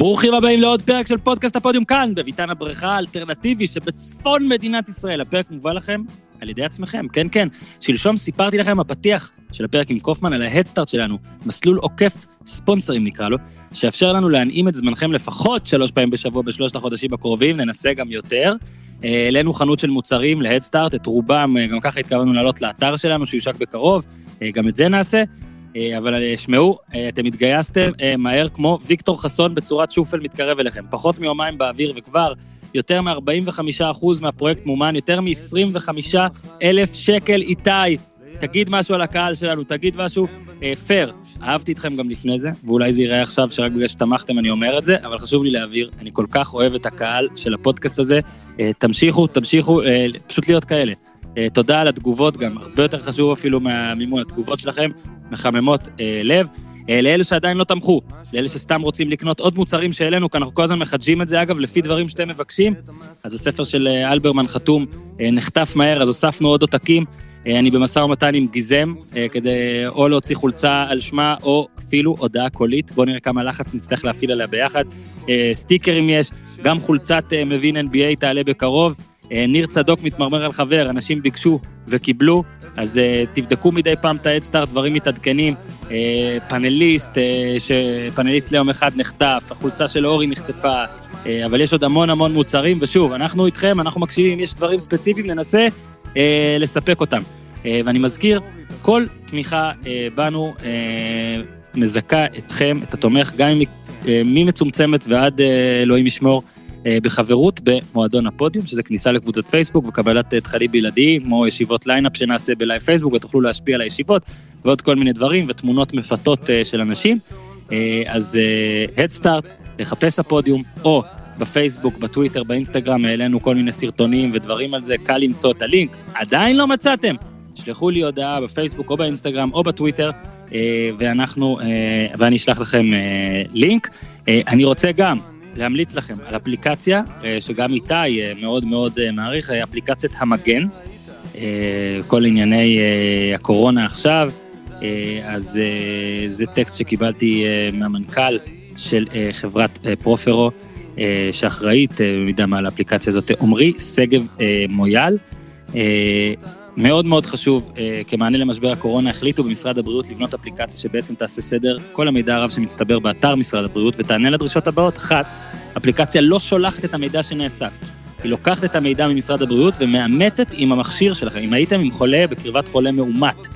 ברוכים הבאים לעוד פרק של פודקאסט הפודיום כאן, בביתן הבריכה האלטרנטיבי שבצפון מדינת ישראל. הפרק מובא לכם על ידי עצמכם, כן, כן. שלשום סיפרתי לכם בפתיח של הפרק עם קופמן על ההדסטארט שלנו, מסלול עוקף ספונסרים נקרא לו, שיאפשר לנו להנעים את זמנכם לפחות שלוש פעמים בשבוע בשלושת החודשים הקרובים, ננסה גם יותר. אה, העלינו חנות של מוצרים להדסטארט, את רובם, אה, גם ככה התכוונו לעלות לאתר שלנו, שיושק בקרוב, אה, גם את זה נעשה. אבל שמעו, אתם התגייסתם מהר כמו ויקטור חסון בצורת שופל מתקרב אליכם. פחות מיומיים באוויר וכבר יותר מ-45% מהפרויקט מומן, יותר מ-25 אלף שקל איתי. תגיד משהו על הקהל שלנו, תגיד משהו אה, פייר. אהבתי אתכם גם לפני זה, ואולי זה ייראה עכשיו שרק בגלל שתמכתם אני אומר את זה, אבל חשוב לי להבהיר, אני כל כך אוהב את הקהל של הפודקאסט הזה. אה, תמשיכו, תמשיכו, אה, פשוט להיות כאלה. אה, תודה על התגובות גם, הרבה יותר חשוב אפילו מהמימון, התגובות שלכם מחממות אה, לב. אה, לאלה שעדיין לא תמכו, לאלה שסתם רוצים לקנות עוד מוצרים שהעלינו, כי אנחנו כל הזמן מחדשים את זה, אגב, לפי דברים שאתם מבקשים. אז הספר של אלברמן חתום נחטף מהר, אז הוספנו עוד עותקים. אני במשא ומתן עם גיזם, כדי או להוציא חולצה על שמה, או אפילו הודעה קולית. בואו נראה כמה לחץ נצטרך להפעיל עליה ביחד. סטיקרים יש, גם חולצת מבין NBA תעלה בקרוב. ניר צדוק מתמרמר על חבר, אנשים ביקשו וקיבלו. אז uh, תבדקו מדי פעם את האדסטארט, דברים מתעדכנים. Uh, פאנליסט, שפאנליסט ליום אחד נחטף, החולצה של אורי נחטפה, אבל יש עוד המון המון מוצרים, ושוב, אנחנו איתכם, אנחנו מקשיבים, יש דברים ספציפיים, ננסה לספק אותם. ואני מזכיר, כל תמיכה בנו מזכה אתכם, את התומך, גם ממצומצמת ועד אלוהים ישמור. אה, בחברות במועדון הפודיום, שזה כניסה לקבוצת פייסבוק וקבלת אה, תכנים בלעדיים, כמו ישיבות lineup שנעשה ב live פייסבוק, ותוכלו להשפיע על הישיבות, ועוד כל מיני דברים, ותמונות מפתות אה, של אנשים. אז Headstart, לחפש הפודיום, או בפייסבוק, בטוויטר, באינסטגרם, העלינו כל מיני סרטונים ודברים על זה, קל למצוא את הלינק. עדיין לא מצאתם? שלחו לי הודעה בפייסבוק או באינסטגרם או בטוויטר, ואנחנו, ואני אשלח לכם לינק. אני רוצה גם להמליץ לכם על אפליקציה אה, שגם איתי אה, מאוד מאוד אה, מעריך, אפליקציית המגן, כל ענייני הקורונה עכשיו, אז זה טקסט שקיבלתי מהמנכ"ל של חברת פרופרו, שאחראית במידה מה לאפליקציה הזאת, עמרי שגב מויאל. מאוד מאוד חשוב, כמענה למשבר הקורונה, החליטו במשרד הבריאות לבנות אפליקציה שבעצם תעשה סדר כל המידע הרב שמצטבר באתר משרד הבריאות ותענה לדרישות הבאות. אחת, אפליקציה לא שולחת את המידע שנאסף. היא לוקחת את המידע ממשרד הבריאות ומאמתת עם המכשיר שלכם. אם הייתם עם חולה בקרבת חולה מאומת,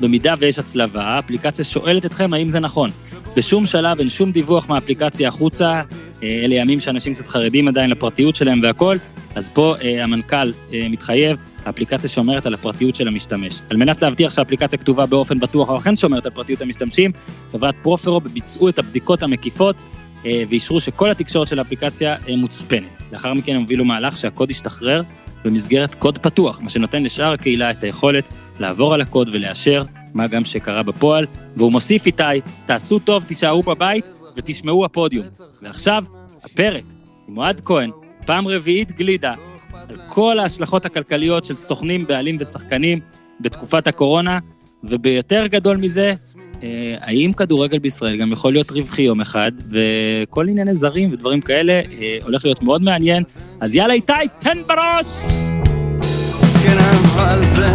במידה ויש הצלבה, האפליקציה שואלת אתכם האם זה נכון. בשום שלב אין שום דיווח מהאפליקציה החוצה, אה, אלה ימים שאנשים קצת חרדים עדיין לפרטיות שלהם והכול, אז פה אה, המנכ"ל אה, מתחייב, האפליקציה שומרת על הפרטיות של המשתמש. על מנת להבטיח שהאפליקציה כתובה באופן בטוח או אכן שומרת על פרטיות המשתמשים, חברת פרופרו ביצעו את הבדיקות המקיפות אה, ואישרו שכל התקשורת של האפליקציה אה, מוצפנת. לאחר מכן הם הובילו מהלך שהקוד ישתחרר במסגרת קוד פתוח, מה שנותן לשאר הקהילה את היכולת לעבור על הקוד ולאשר, מה גם שקרה בפועל. והוא מוסיף איתי, תעשו טוב, תישארו בבית ותשמעו הפודיום. ועכשיו, הפרק עם אוהד כהן, פעם רביעית גלידה, כל ההשלכות הכלכליות של סוכנים, בעלים ושחקנים בתקופת הקורונה, וביותר גדול מזה, אה, האם כדורגל בישראל גם יכול להיות רווחי יום אחד, וכל ענייני זרים ודברים כאלה אה, הולך להיות מאוד מעניין. אז יאללה איתי, תן בראש! כן, אבל זה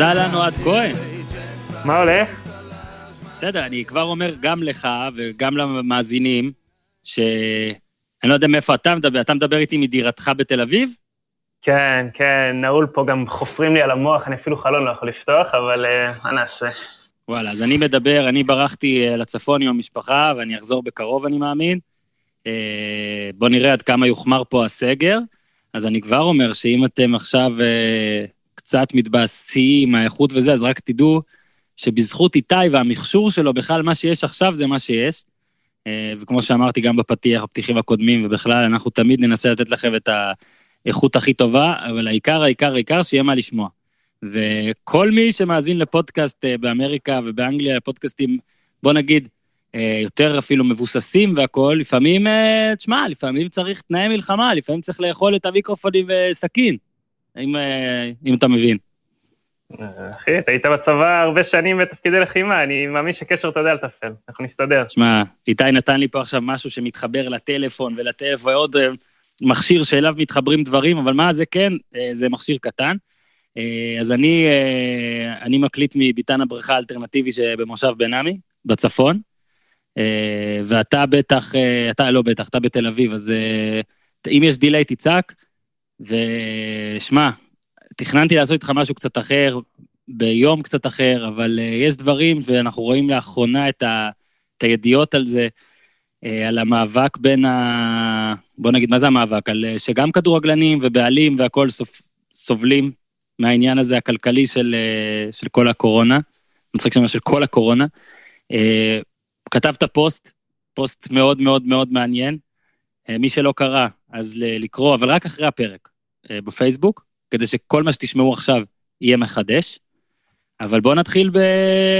אהלן אוהד כהן. מה הולך? בסדר, אני כבר אומר גם לך וגם למאזינים, שאני לא יודע מאיפה אתה מדבר, אתה מדבר איתי מדירתך בתל אביב? כן, כן, נעול פה גם חופרים לי על המוח, אני אפילו חלון לא יכול לפתוח, אבל uh, מה נעשה? וואלה, אז אני מדבר, אני ברחתי uh, לצפון עם המשפחה, ואני אחזור בקרוב, אני מאמין. Uh, בוא נראה עד כמה יוחמר פה הסגר. אז אני כבר אומר שאם אתם עכשיו uh, קצת מתבאסים מהאיכות וזה, אז רק תדעו שבזכות איתי והמכשור שלו, בכלל מה שיש עכשיו זה מה שיש. אה, וכמו שאמרתי גם בפתיח, הפתיחים הקודמים, ובכלל, אנחנו תמיד ננסה לתת לכם את האיכות הכי טובה, אבל העיקר, העיקר, העיקר, שיהיה מה לשמוע. וכל מי שמאזין לפודקאסט אה, באמריקה ובאנגליה, לפודקאסטים, בוא נגיד, אה, יותר אפילו מבוססים והכול, לפעמים, תשמע, לפעמים צריך תנאי מלחמה, לפעמים צריך לאכול את המיקרופונים וסכין, אם, אה, אם אתה מבין. אחי, אתה היית בצבא הרבה שנים בתפקידי לחימה, אני מאמין שקשר אתה יודע לתפעל, אנחנו נסתדר. שמע, איתי נתן לי פה עכשיו משהו שמתחבר לטלפון ולטלפון, ועוד מכשיר שאליו מתחברים דברים, אבל מה זה כן, זה מכשיר קטן. אז אני, אני מקליט מביתן הבריכה האלטרנטיבי שבמושב בן עמי, בצפון. אה, ואתה בטח, אה, אתה לא בטח, אתה בתל אביב, אז אה, אם יש דיליי תצעק, ושמע, תכננתי לעשות איתך משהו קצת אחר, ביום קצת אחר, אבל יש דברים, ואנחנו רואים לאחרונה את, ה, את הידיעות על זה, על המאבק בין ה... בוא נגיד, מה זה המאבק? על שגם כדורגלנים ובעלים והכול סופ, סובלים מהעניין הזה הכלכלי של, של כל הקורונה, מצחיק שם של כל הקורונה. כתבת פוסט, פוסט מאוד מאוד מאוד מעניין. אה, מי שלא קרא, אז לקרוא, אבל רק אחרי הפרק אה, בפייסבוק, כדי שכל מה שתשמעו עכשיו יהיה מחדש. אבל בוא נתחיל ב...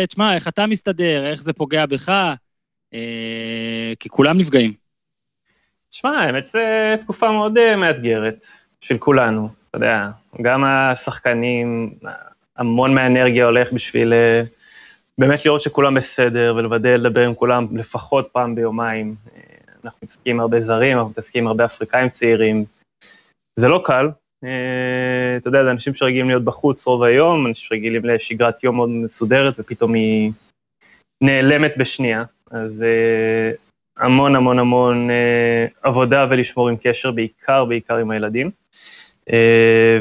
תשמע, איך אתה מסתדר, איך זה פוגע בך, אה, כי כולם נפגעים. תשמע, האמת זו תקופה מאוד מאתגרת של כולנו, אתה יודע, גם השחקנים, המון מהאנרגיה הולך בשביל באמת לראות שכולם בסדר ולוודא לדבר עם כולם לפחות פעם ביומיים. אנחנו מתעסקים הרבה זרים, אנחנו מתעסקים הרבה אפריקאים צעירים. זה לא קל, אתה יודע, זה אנשים שרגילים להיות בחוץ רוב היום, אנשים שרגילים לשגרת יום מאוד מסודרת ופתאום היא נעלמת בשנייה. אז המון המון המון עבודה ולשמור עם קשר, בעיקר בעיקר עם הילדים.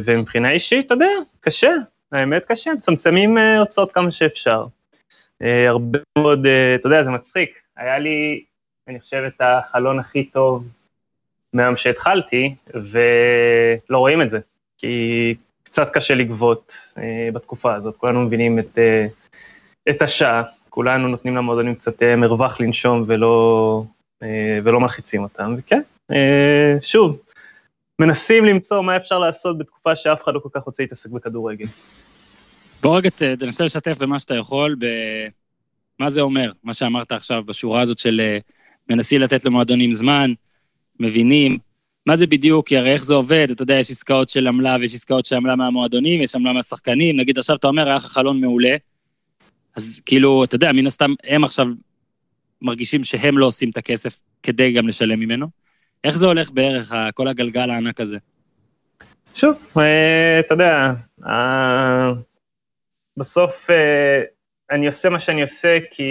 ומבחינה אישית, אתה יודע, קשה, האמת קשה, מצמצמים הוצאות כמה שאפשר. אה, הרבה מאוד, אה, אתה יודע, זה מצחיק. היה לי, אני חושב, את החלון הכי טוב מהיום שהתחלתי, ולא רואים את זה, כי קצת קשה לגבות אה, בתקופה הזאת. כולנו מבינים את, את השעה, כולנו נותנים למועדונים קצת מרווח לנשום ולא, ולא מלחיצים אותם, וכן, שוב, מנסים למצוא מה אפשר לעשות בתקופה שאף אחד לא כל כך רוצה להתעסק בכדורגל. בוא רגע תנסה לשתף במה שאתה יכול, במה זה אומר, מה שאמרת עכשיו בשורה הזאת של אה, מנסים לתת למועדונים זמן, מבינים, מה זה בדיוק, כי הרי איך זה עובד, אתה יודע, יש עסקאות של עמלה ויש עסקאות של עמלה מהמועדונים, יש עמלה מהשחקנים, נגיד עכשיו אתה אומר, היה לך חלון מעולה, אז כאילו, אתה יודע, מן הסתם, הם עכשיו מרגישים שהם לא עושים את הכסף כדי גם לשלם ממנו. איך זה הולך בערך, כל הגלגל הענק הזה? שוב, אה, אתה יודע, בסוף אה, אני עושה מה שאני עושה כי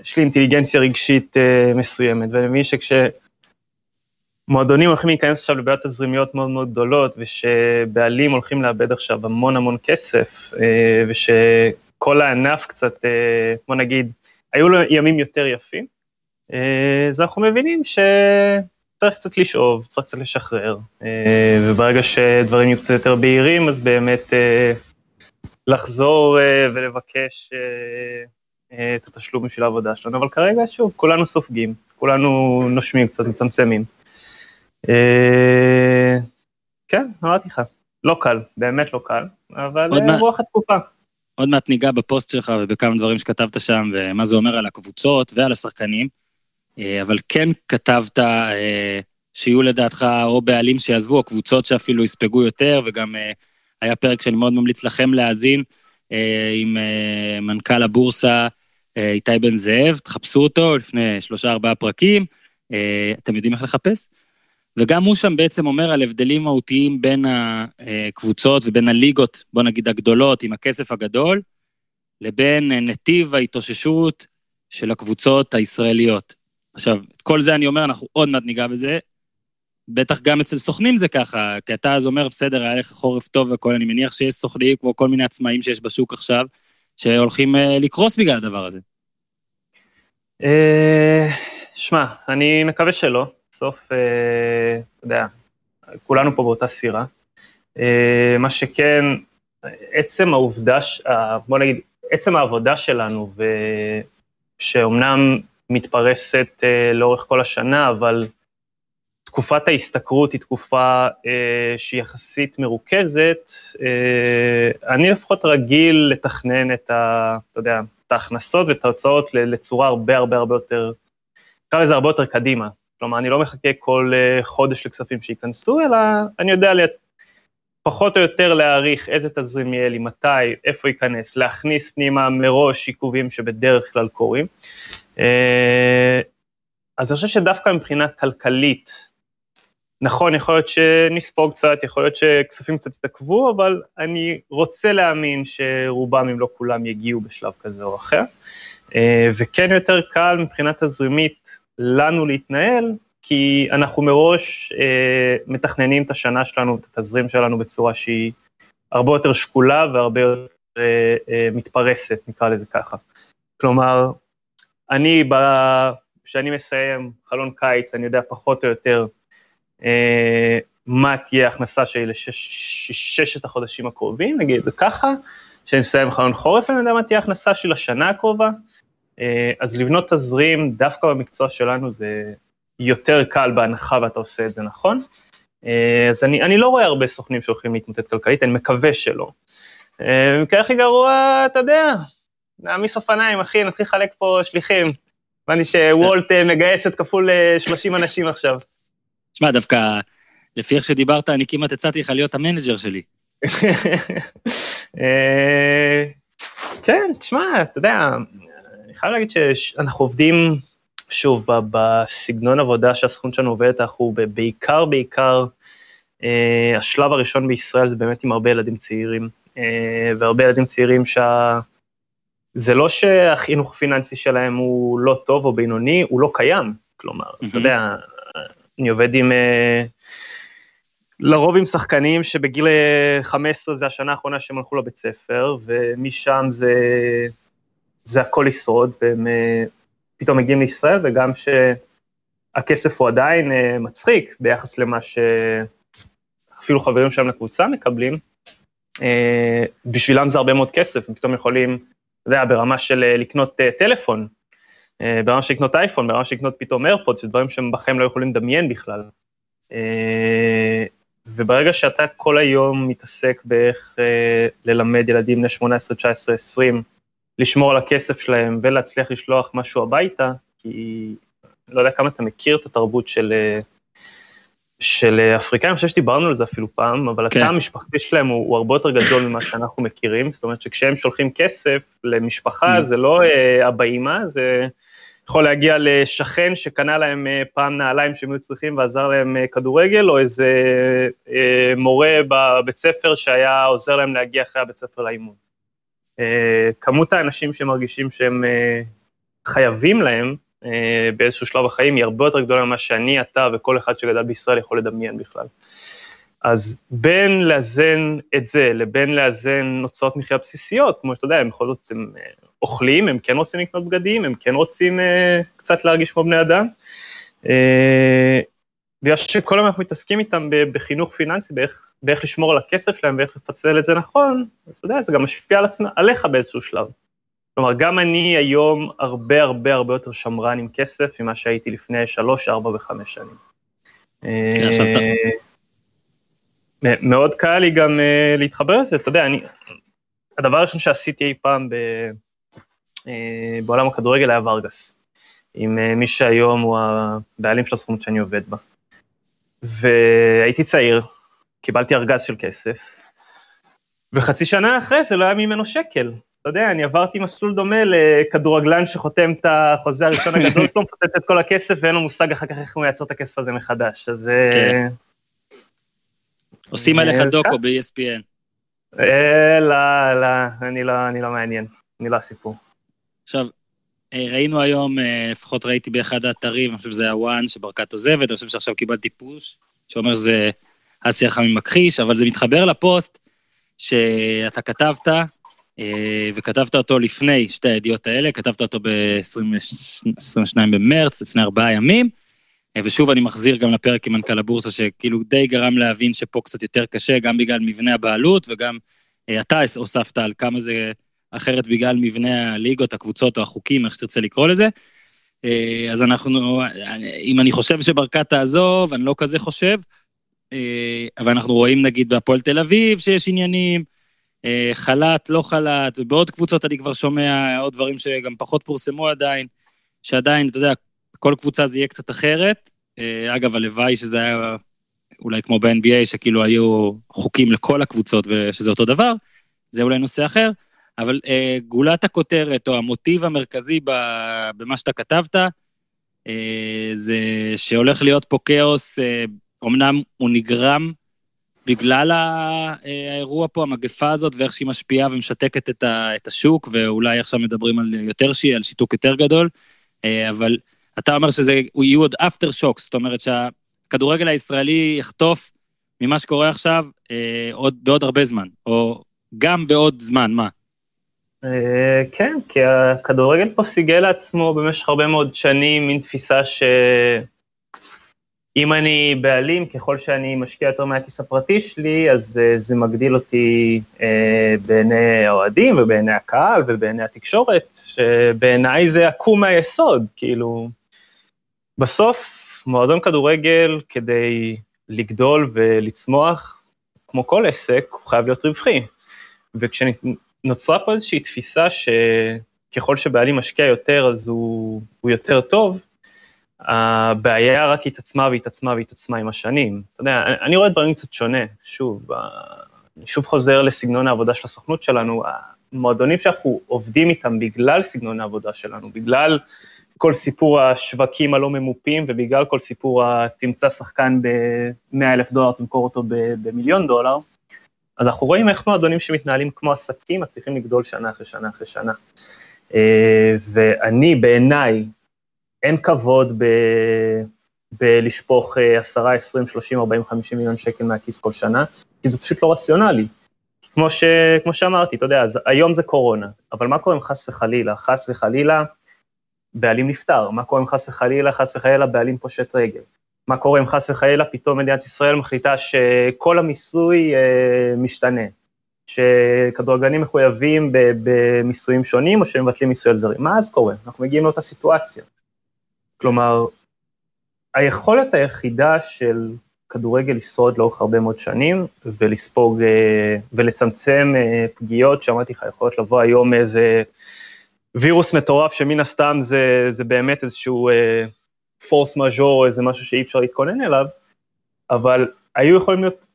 יש לי אינטליגנציה רגשית אה, מסוימת, ואני מבין שכשמועדונים הולכים להיכנס עכשיו לבעיות תזרימיות מאוד מאוד גדולות, ושבעלים הולכים לאבד עכשיו המון המון כסף, אה, ושכל הענף קצת, בוא נגיד, היו לו ימים יותר יפים, אז אנחנו מבינים שצריך קצת לשאוב, צריך קצת לשחרר, וברגע שדברים יהיו קצת יותר בהירים, אז באמת לחזור ולבקש את התשלום בשביל העבודה שלנו, אבל כרגע, שוב, כולנו סופגים, כולנו נושמים קצת, מצמצמים. Uh, כן, אמרתי לך, לא קל, באמת לא קל, אבל uh, רוח התקופה. עוד מעט ניגע בפוסט שלך ובכמה דברים שכתבת שם, ומה זה אומר על הקבוצות ועל השחקנים, אבל כן כתבת שיהיו לדעתך או בעלים שיעזבו, או קבוצות שאפילו יספגו יותר, וגם היה פרק שאני מאוד ממליץ לכם להאזין, אה, עם אה, מנכ"ל הבורסה אה, איתי בן זאב, תחפשו אותו לפני שלושה ארבעה פרקים, אתם יודעים איך לחפש? וגם הוא שם בעצם אומר על הבדלים מהותיים בין הקבוצות ובין הליגות, בוא נגיד הגדולות, עם הכסף הגדול, לבין נתיב ההתאוששות של הקבוצות הישראליות. עכשיו, את כל זה אני אומר, אנחנו עוד מעט ניגע בזה, בטח גם אצל סוכנים זה ככה, כי אתה אז אומר, בסדר, היה לך חורף טוב והכול, אני מניח שיש סוכנים, כמו כל מיני עצמאים שיש בשוק עכשיו, שהולכים אה, לקרוס בגלל הדבר הזה. אה, שמע, אני מקווה שלא. בסוף, אה, אתה יודע, כולנו פה באותה סירה. מה שכן, עצם העובדה, בוא נגיד, עצם העבודה שלנו, ושאומנם מתפרסת לאורך כל השנה, אבל תקופת ההשתכרות היא תקופה אה, שהיא יחסית מרוכזת. אה, אני לפחות רגיל לתכנן את ה... אתה יודע, את ההכנסות ואת ההוצאות לצורה הרבה הרבה הרבה יותר, נקרא לזה הרבה יותר קדימה. כלומר, אני לא מחכה כל חודש לכספים שייכנסו, אלא אני יודע פחות או יותר להעריך איזה תזרים יהיה לי, מתי, איפה ייכנס, להכניס פנימה מראש עיכובים שבדרך כלל קורים. אה, אז אני חושב שדווקא מבחינה כלכלית, נכון, יכול להיות שנספוג קצת, יכול להיות שכספים קצת יתעכבו, אבל אני רוצה להאמין שרובם, אם לא כולם, יגיעו בשלב כזה או אחר. אה, וכן יותר קל מבחינה תזרימית לנו להתנהל, כי אנחנו מראש אה, מתכננים את השנה שלנו, את התזרים שלנו בצורה שהיא הרבה יותר שקולה והרבה יותר אה, מתפרסת, נקרא לזה ככה. כלומר, אני, כשאני מסיים חלון קיץ, אני יודע פחות או יותר מה תהיה ההכנסה שלי לששת החודשים הקרובים, נגיד את זה ככה, כשאני מסיים חלון חורף, אני יודע מה תהיה ההכנסה שלי לשנה הקרובה. אה, אז לבנות תזרים דווקא במקצוע שלנו זה יותר קל בהנחה ואתה עושה את זה נכון. אה, אז אני, אני לא רואה הרבה סוכנים שהולכים להתמוטט כלכלית, אני מקווה שלא. אה, במקרה הכי גרוע, אתה יודע, נעמיס אופניים, אחי, נתחיל לחלק פה שליחים. הבנתי שוולט אה, מגייסת כפול 30 אנשים עכשיו. שמע, דווקא לפי איך שדיברת, אני כמעט הצעתי לך להיות המנג'ר שלי. כן, תשמע, אתה יודע, אני חייב להגיד שאנחנו עובדים שוב, בסגנון עבודה שהסוכנות שלנו עובדת, אנחנו בעיקר, בעיקר, אה, השלב הראשון בישראל זה באמת עם הרבה ילדים צעירים, אה, והרבה ילדים צעירים שה... זה לא שהחינוך הפיננסי שלהם הוא לא טוב או בינוני, הוא לא קיים. כלומר, mm-hmm. אתה יודע, אני עובד עם... אה, לרוב עם שחקנים שבגיל 15 זה השנה האחרונה שהם הלכו לבית ספר, ומשם זה, זה הכל לשרוד, והם פתאום מגיעים לישראל, וגם שהכסף הוא עדיין מצחיק ביחס למה שאפילו חברים שלהם לקבוצה מקבלים, בשבילם זה הרבה מאוד כסף, הם פתאום יכולים, אתה יודע, ברמה של לקנות טלפון, ברמה של לקנות אייפון, ברמה של לקנות פתאום איירפוד, זה דברים שהם בחיים לא יכולים לדמיין בכלל. Uh, וברגע שאתה כל היום מתעסק באיך uh, ללמד ילדים בני 18, 19, 20, לשמור על הכסף שלהם ולהצליח לשלוח משהו הביתה, כי לא יודע כמה אתה מכיר את התרבות של, של אפריקאים, אני חושב שדיברנו על זה אפילו פעם, אבל כן. התא המשפחתי שלהם הוא, הוא הרבה יותר גדול ממה שאנחנו מכירים, זאת אומרת שכשהם שולחים כסף למשפחה, mm. זה לא אה, אבא אימא, זה יכול להגיע לשכן שקנה להם אה, פעם נעליים שהם היו צריכים ועזר להם אה, כדורגל, או איזה מורה בבית ספר שהיה עוזר להם להגיע אחרי הבית ספר לאימון. אה, כמות האנשים שמרגישים שהם אה, חייבים להם אה, באיזשהו שלב החיים היא הרבה יותר גדולה ממה שאני, אתה וכל אחד שגדל בישראל יכול לדמיין בכלל. אז בין לאזן את זה לבין לאזן הוצאות מחיה בסיסיות, כמו שאתה יודע, זאת הם אוכלים, הם כן רוצים לקנות בגדים, הם כן רוצים קצת להרגיש כמו בני אדם. בגלל שכל היום אנחנו מתעסקים איתם בחינוך פיננסי, באיך באיך לשמור על הכסף שלהם ואיך לפצל את זה נכון, אז אתה יודע, זה גם משפיע על עצמך, עליך באיזשהו שלב. כלומר, גם אני היום הרבה הרבה הרבה יותר שמרן עם כסף ממה שהייתי לפני שלוש, ארבע וחמש שנים. כן, אה, מאוד קל לי גם uh, להתחבר לזה, אתה יודע, אני, הדבר הראשון שעשיתי אי פעם בעולם הכדורגל היה ורגס, עם uh, מי שהיום הוא הבעלים של הסוכנות שאני עובד בה. והייתי צעיר, קיבלתי ארגז של כסף, וחצי שנה אחרי זה לא היה ממנו שקל. אתה יודע, אני עברתי מסלול דומה לכדורגלן שחותם את החוזה הראשון הגדול שלו, מפוצץ את כל הכסף ואין לו מושג אחר כך איך הוא מייצר את הכסף הזה מחדש, אז... אה, כן. עושים עליך דוקו ב-ESPN. אה, לא, לא, לא, אני לא מעניין, אני לא הסיפור. עכשיו, אה, ראינו היום, לפחות ראיתי באחד האתרים, אני חושב שזה הוואן שברקת עוזבת, אני חושב שעכשיו קיבלתי פוש, שאומר שזה אסי חמי מכחיש, אבל זה מתחבר לפוסט שאתה כתבת, אה, וכתבת אותו לפני שתי הידיעות האלה, כתבת אותו ב-22 במרץ, לפני ארבעה ימים, אה, ושוב אני מחזיר גם לפרק עם מנכ"ל הבורסה, שכאילו די גרם להבין שפה קצת יותר קשה, גם בגלל מבנה הבעלות, וגם אה, אתה הוספת על כמה זה אחרת בגלל מבנה הליגות, הקבוצות או החוקים, איך שתרצה לקרוא לזה. אז אנחנו, אם אני חושב שברקת תעזוב, אני לא כזה חושב, אה, אבל אנחנו רואים נגיד בהפועל תל אביב שיש עניינים, אה, חל"ת, לא חל"ת, ובעוד קבוצות אני כבר שומע עוד דברים שגם פחות פורסמו עדיין, שעדיין, אתה יודע, כל קבוצה זה יהיה קצת אחרת. אה, אגב, הלוואי שזה היה אולי כמו ב-NBA, שכאילו היו חוקים לכל הקבוצות ושזה אותו דבר, זה אולי נושא אחר, אבל אה, גולת הכותרת או המוטיב המרכזי במה שאתה כתבת, אה, זה שהולך להיות פה כאוס, אה, אמנם הוא נגרם בגלל האירוע פה, המגפה הזאת, ואיך שהיא משפיעה ומשתקת את, ה, את השוק, ואולי עכשיו מדברים על יותר שיעי, על שיתוק יותר גדול, אה, אבל אתה אומר שזה יהיו עוד אפטר שוקס, זאת אומרת שהכדורגל הישראלי יחטוף ממה שקורה עכשיו עוד, בעוד הרבה זמן, או גם בעוד זמן, מה? כן, כי הכדורגל פה סיגל לעצמו במשך הרבה מאוד שנים מין תפיסה ש... אם אני בעלים, ככל שאני משקיע יותר מהכיס הפרטי שלי, אז uh, זה מגדיל אותי uh, בעיני האוהדים ובעיני הקהל ובעיני התקשורת, שבעיניי זה עקום מהיסוד, כאילו, בסוף מועדון כדורגל כדי לגדול ולצמוח, כמו כל עסק, הוא חייב להיות רווחי. וכשנוצרה פה איזושהי תפיסה שככל שבעלים משקיע יותר אז הוא, הוא יותר טוב, הבעיה רק התעצמה והתעצמה והתעצמה עם השנים. אתה יודע, אני רואה דברים קצת שונה, שוב, אני שוב חוזר לסגנון העבודה של הסוכנות שלנו, המועדונים שאנחנו עובדים איתם בגלל סגנון העבודה שלנו, בגלל כל סיפור השווקים הלא ממופים ובגלל כל סיפור התמצא שחקן ב-100 אלף דולר, תמכור אותו במיליון דולר, אז אנחנו רואים איך מועדונים שמתנהלים כמו עסקים מצליחים לגדול שנה אחרי שנה אחרי שנה. אה, ואני, בעיניי, אין כבוד ב... בלשפוך 10, 20, 30, 40, 50 מיליון שקל מהכיס כל שנה, כי זה פשוט לא רציונלי. כמו, ש... כמו שאמרתי, אתה יודע, אז היום זה קורונה, אבל מה קורה אם חס וחלילה, חס וחלילה, בעלים נפטר, מה קורה אם חס וחלילה, חס וחלילה, בעלים פושט רגל, מה קורה אם חס וחלילה, פתאום מדינת ישראל מחליטה שכל המיסוי אה, משתנה, שכדורגלנים מחויבים במיסויים שונים או שהם מבטלים מיסוי על זרים, מה אז קורה? אנחנו מגיעים לאותה סיטואציה. כלומר, היכולת היחידה של כדורגל לשרוד לאורך הרבה מאוד שנים ולספוג אה, ולצמצם אה, פגיעות, שאמרתי לך, יכולות לבוא היום איזה וירוס מטורף שמן הסתם זה, זה באמת איזשהו פורס אה, מז'ור, איזה משהו שאי אפשר להתכונן אליו, אבל היו יכולים להיות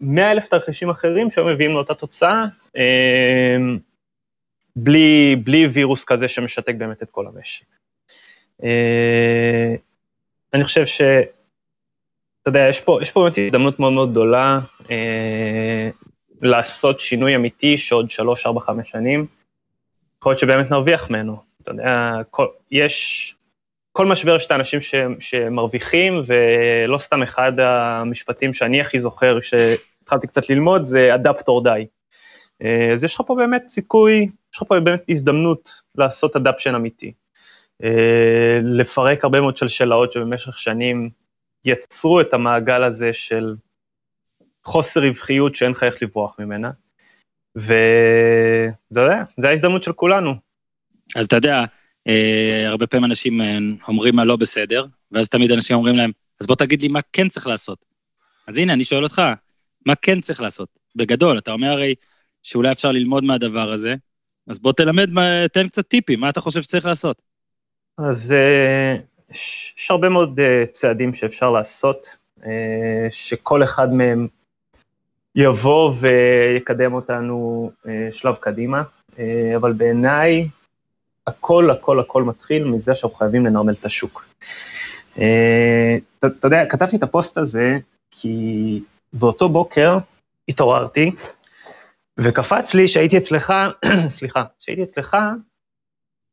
100 אלף תרחישים אחרים שהיו מביאים לאותה תוצאה, בלי, בלי וירוס כזה שמשתק באמת את כל המשק. אה, אני חושב ש... אתה יודע, יש פה, יש פה באמת הזדמנות מאוד מאוד גדולה אה, לעשות שינוי אמיתי שעוד שלוש, ארבע, חמש שנים, יכול להיות שבאמת נרוויח ממנו. אתה יודע, כל, יש, כל משבר יש את האנשים ש, שמרוויחים, ולא סתם אחד המשפטים שאני הכי זוכר, כשהתחלתי קצת ללמוד, זה adapt or die. אה, אז יש לך פה באמת סיכוי, יש לך פה באמת הזדמנות לעשות adaption אמיתי. אה, לפרק הרבה מאוד שלשלאות שבמשך שנים יצרו את המעגל הזה של חוסר רווחיות שאין לך איך לברוח ממנה. וזה זה ההזדמנות של כולנו. אז אתה יודע, הרבה פעמים אנשים אה, אומרים מה לא בסדר, ואז תמיד אנשים אומרים להם, אז בוא תגיד לי מה כן צריך לעשות. אז הנה, אני שואל אותך, מה כן צריך לעשות? בגדול, אתה אומר הרי שאולי אפשר ללמוד מהדבר הזה, אז בוא תלמד, תן קצת טיפים, מה אתה חושב שצריך לעשות? אז אה, יש הרבה מאוד אה, צעדים שאפשר לעשות, אה, שכל אחד מהם יבוא ויקדם אותנו שלב קדימה, אבל בעיניי הכל, הכל, הכל מתחיל מזה שאנחנו חייבים לנרמל את השוק. אתה יודע, כתבתי את הפוסט הזה כי באותו בוקר התעוררתי, וקפץ לי שהייתי אצלך, סליחה, שהייתי אצלך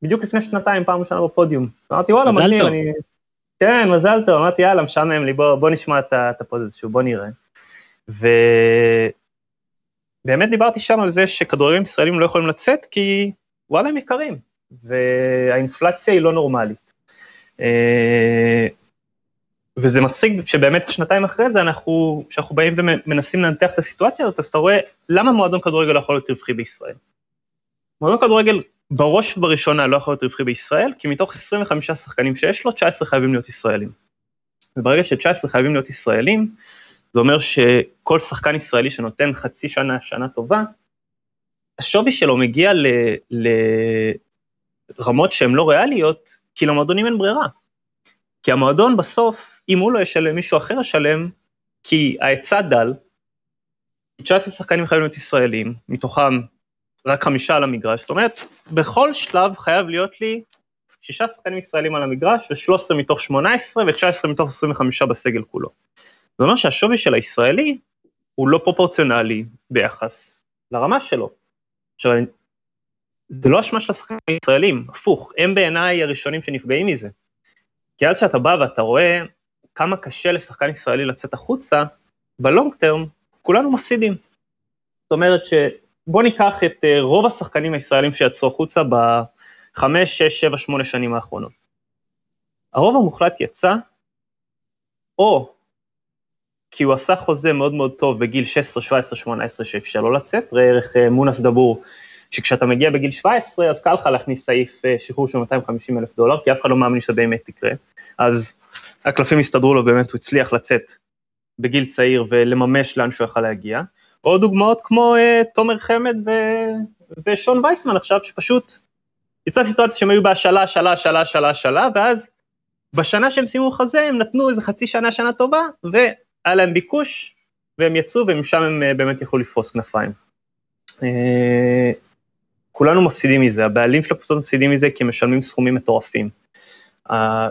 בדיוק לפני שנתיים, פעם ראשונה בפודיום. אמרתי, וואלה, מגניב, אני... כן, מזל טוב, אמרתי, יאללה, משעמם לי, בוא, בוא נשמע את הפוד הזה שוב, בוא נראה. ובאמת דיברתי שם על זה שכדורגלים ישראלים לא יכולים לצאת, כי וואלה, הם יקרים, והאינפלציה היא לא נורמלית. אה, וזה מצחיק שבאמת שנתיים אחרי זה אנחנו, כשאנחנו באים ומנסים לנתח את הסיטואציה הזאת, אז אתה רואה למה מועדון כדורגל לא יכול להיות רווחי בישראל. מועדון כדורגל בראש ובראשונה לא יכול להיות רווחי בישראל, כי מתוך 25 שחקנים שיש לו, 19 חייבים להיות ישראלים. וברגע ש-19 חייבים להיות ישראלים, זה אומר שכל שחקן ישראלי שנותן חצי שנה, שנה טובה, השווי שלו מגיע לרמות שהן לא ריאליות, כי למועדונים אין ברירה. כי המועדון בסוף, אם הוא לא ישלם, מישהו אחר ישלם, כי ההיצע דל, 19 שחקנים חייבים להיות ישראלים, מתוכם רק חמישה על המגרש, זאת אומרת, בכל שלב חייב להיות לי שישה שחקנים ישראלים על המגרש, ו-13 מתוך 18 ו-19 מתוך 25 בסגל כולו. זה אומר שהשווי של הישראלי הוא לא פרופורציונלי ביחס לרמה שלו. עכשיו, זה לא אשמה של השחקנים הישראלים, הפוך, הם בעיניי הראשונים שנפגעים מזה. כי אז שאתה בא ואתה רואה כמה קשה לשחקן ישראלי לצאת החוצה, בלונג טרם כולנו מפסידים. זאת אומרת שבוא ניקח את אה, רוב השחקנים הישראלים שיצאו החוצה בחמש, שש, שבע, שמונה שנים האחרונות. הרוב המוחלט יצא, או כי הוא עשה חוזה מאוד מאוד טוב בגיל 16, 17, 18 שאפשר לו לצאת, ראה ערך אה, מונס דבור, שכשאתה מגיע בגיל 17 אז קל לך להכניס סעיף אה, שחרור של 250 אלף דולר, כי אף אחד לא מאמין שזה באמת יקרה, אז הקלפים הסתדרו לו, באמת הוא הצליח לצאת בגיל צעיר ולממש לאן שהוא יכל להגיע. או דוגמאות כמו uh, תומר חמד ו... ושון וייסמן עכשיו, שפשוט יצאה סיטואציה שהם היו בהשאלה, השאלה, השאלה, השאלה, השאלה, ואז בשנה שהם סיימו חוזה הם נתנו איזה חצי שנה, שנה טובה, והיה להם ביקוש, והם יצאו ומשם הם uh, באמת יכלו לפרוס כנפיים. Uh, כולנו מפסידים מזה, הבעלים של הקבוצות מפסידים מזה כי הם משלמים סכומים מטורפים.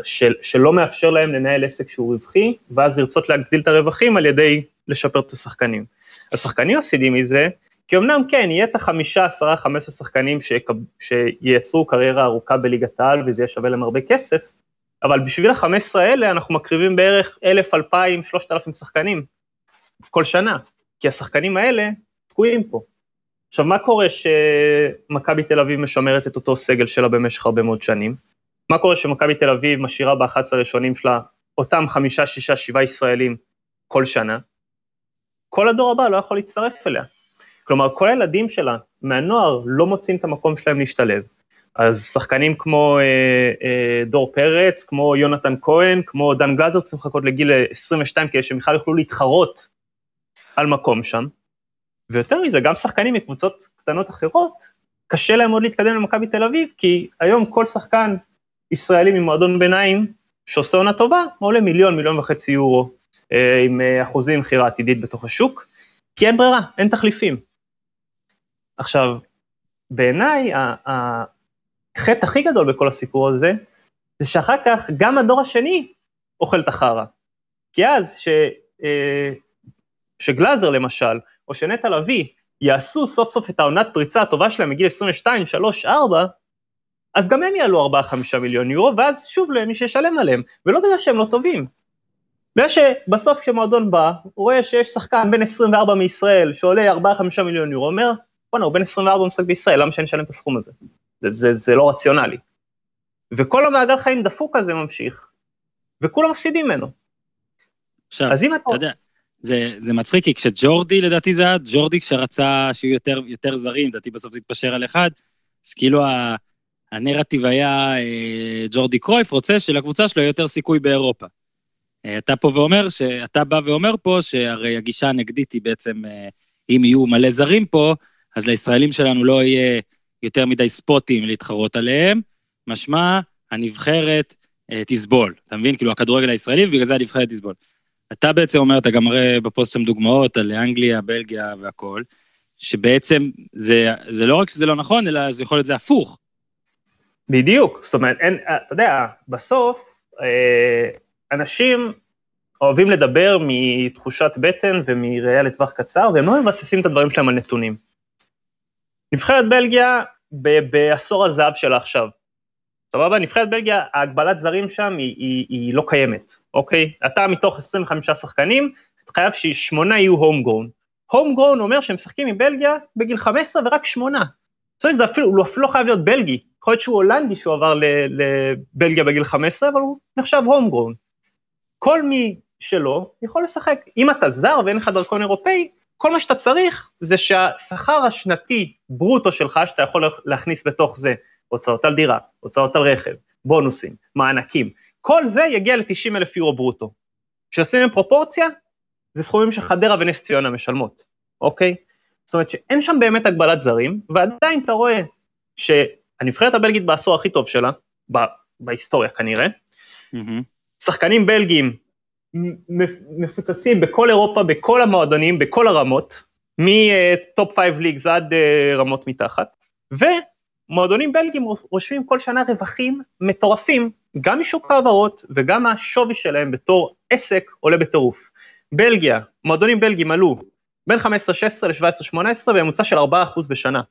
של, שלא מאפשר להם לנהל עסק שהוא רווחי, ואז לרצות להגדיל את הרווחים על ידי לשפר את השחקנים. השחקנים מפסידים מזה, כי אמנם כן, יהיה את החמישה, עשרה, חמש עשרה שחקנים שיקב, שייצרו קריירה ארוכה בליגת העל וזה יהיה שווה להם הרבה כסף, אבל בשביל החמש עשרה האלה אנחנו מקריבים בערך אלף, אלפיים, שלושת אלפים שחקנים כל שנה, כי השחקנים האלה תקועים פה. עכשיו, מה קורה שמכבי תל אביב משמרת את אותו סגל שלה במשך הרבה מאוד שנים? מה קורה שמכבי תל אביב משאירה ב-11 הראשונים שלה אותם חמישה, שישה, שבעה ישראלים כל שנה? כל הדור הבא לא יכול להצטרף אליה. כלומר, כל הילדים שלה מהנוער לא מוצאים את המקום שלהם להשתלב. אז שחקנים כמו אה, אה, דור פרץ, כמו יונתן כהן, כמו דן גלזר צריכים לחכות לגיל 22 כדי שהם בכלל יוכלו להתחרות על מקום שם. ויותר מזה, גם שחקנים מקבוצות קטנות אחרות, קשה להם עוד להתקדם למכבי תל אביב, כי היום כל שחקן ישראלי ממועדון ביניים שעושה עונה טובה, עולה מיליון, מיליון וחצי יורו אה, עם אה, אחוזים מכירה עתידית בתוך השוק, כי אין ברירה, אין תחליפים. עכשיו, בעיניי החטא הכי גדול בכל הסיפור הזה, זה שאחר כך גם הדור השני אוכל את החרא. כי אז ש, אה, שגלאזר למשל, או שנטע לביא, יעשו סוף סוף את העונת פריצה הטובה שלהם מגיל 22, 3, 4, אז גם הם יעלו 4-5 מיליון יורו, ואז שוב לא יהיה מי שישלם עליהם, ולא בגלל שהם לא טובים. בגלל שבסוף כשמועדון בא, הוא רואה שיש שחקן בן 24 מישראל שעולה 4-5 מיליון יורו, אומר, בואנה, הוא בן 24 משחק בישראל, למה שאני אשלם את הסכום הזה? זה, זה, זה לא רציונלי. וכל המעגל חיים דפוק הזה ממשיך, וכולם מפסידים ממנו. עכשיו, אז אם אתה... אתה יודע, זה, זה מצחיק, כי כשג'ורדי, לדעתי זה היה, ג'ורדי כשרצה שיהיו יותר, יותר זרים, לדעתי בסוף זה התפשר על אחד, אז כאילו ה... הנרטיב היה, אה, ג'ורדי קרויף רוצה שלקבוצה שלו יהיה יותר סיכוי באירופה. אה, אתה פה ואומר, אתה בא ואומר פה שהרי הגישה הנגדית היא בעצם, אה, אם יהיו מלא זרים פה, אז לישראלים שלנו לא יהיה יותר מדי ספוטים להתחרות עליהם, משמע הנבחרת תסבול, אתה מבין? כאילו הכדורגל הישראלי, ובגלל זה הנבחרת תסבול. אתה בעצם אומר, אתה גם מראה בפוסט שם דוגמאות על אנגליה, בלגיה והכול, שבעצם זה, זה לא רק שזה לא נכון, אלא זה יכול להיות זה הפוך. בדיוק, זאת אומרת, אין, אתה יודע, בסוף אה, אנשים אוהבים לדבר מתחושת בטן ומראייה לטווח קצר, והם לא מבססים את הדברים שלהם על נתונים. נבחרת בלגיה בעשור הזהב שלה עכשיו. סבבה? נבחרת בלגיה, ההגבלת זרים שם היא, היא, היא לא קיימת, אוקיי? אתה מתוך 25 שחקנים, אתה חייב ששמונה יהיו הום גרון. הום גרון אומר שהם משחקים עם בלגיה בגיל 15 ורק שמונה. זאת אומרת, זה אפילו, הוא אפילו לא חייב להיות בלגי, יכול להיות שהוא הולנדי שהוא עבר לבלגיה בגיל 15, אבל הוא נחשב הום גרון. כל מי שלא יכול לשחק. אם אתה זר ואין לך דרכון אירופאי, כל מה שאתה צריך זה שהשכר השנתי ברוטו שלך, שאתה יכול להכניס בתוך זה הוצאות על דירה, הוצאות על רכב, בונוסים, מענקים, כל זה יגיע ל-90 אלף יורו ברוטו. כשעושים עם פרופורציה, זה סכומים שחדרה ונס ציונה משלמות, אוקיי? זאת אומרת שאין שם באמת הגבלת זרים, ועדיין אתה רואה שהנבחרת הבלגית בעשור הכי טוב שלה, בהיסטוריה כנראה, mm-hmm. שחקנים בלגים מפוצצים בכל אירופה, בכל המועדונים, בכל הרמות, מ top five leagues עד אה, רמות מתחת, ומועדונים בלגים רושמים כל שנה רווחים מטורפים, גם משוק העברות וגם השווי שלהם בתור עסק עולה בטירוף. בלגיה, מועדונים בלגים עלו בין 15-16 ל-17-18 בממוצע של 4% בשנה.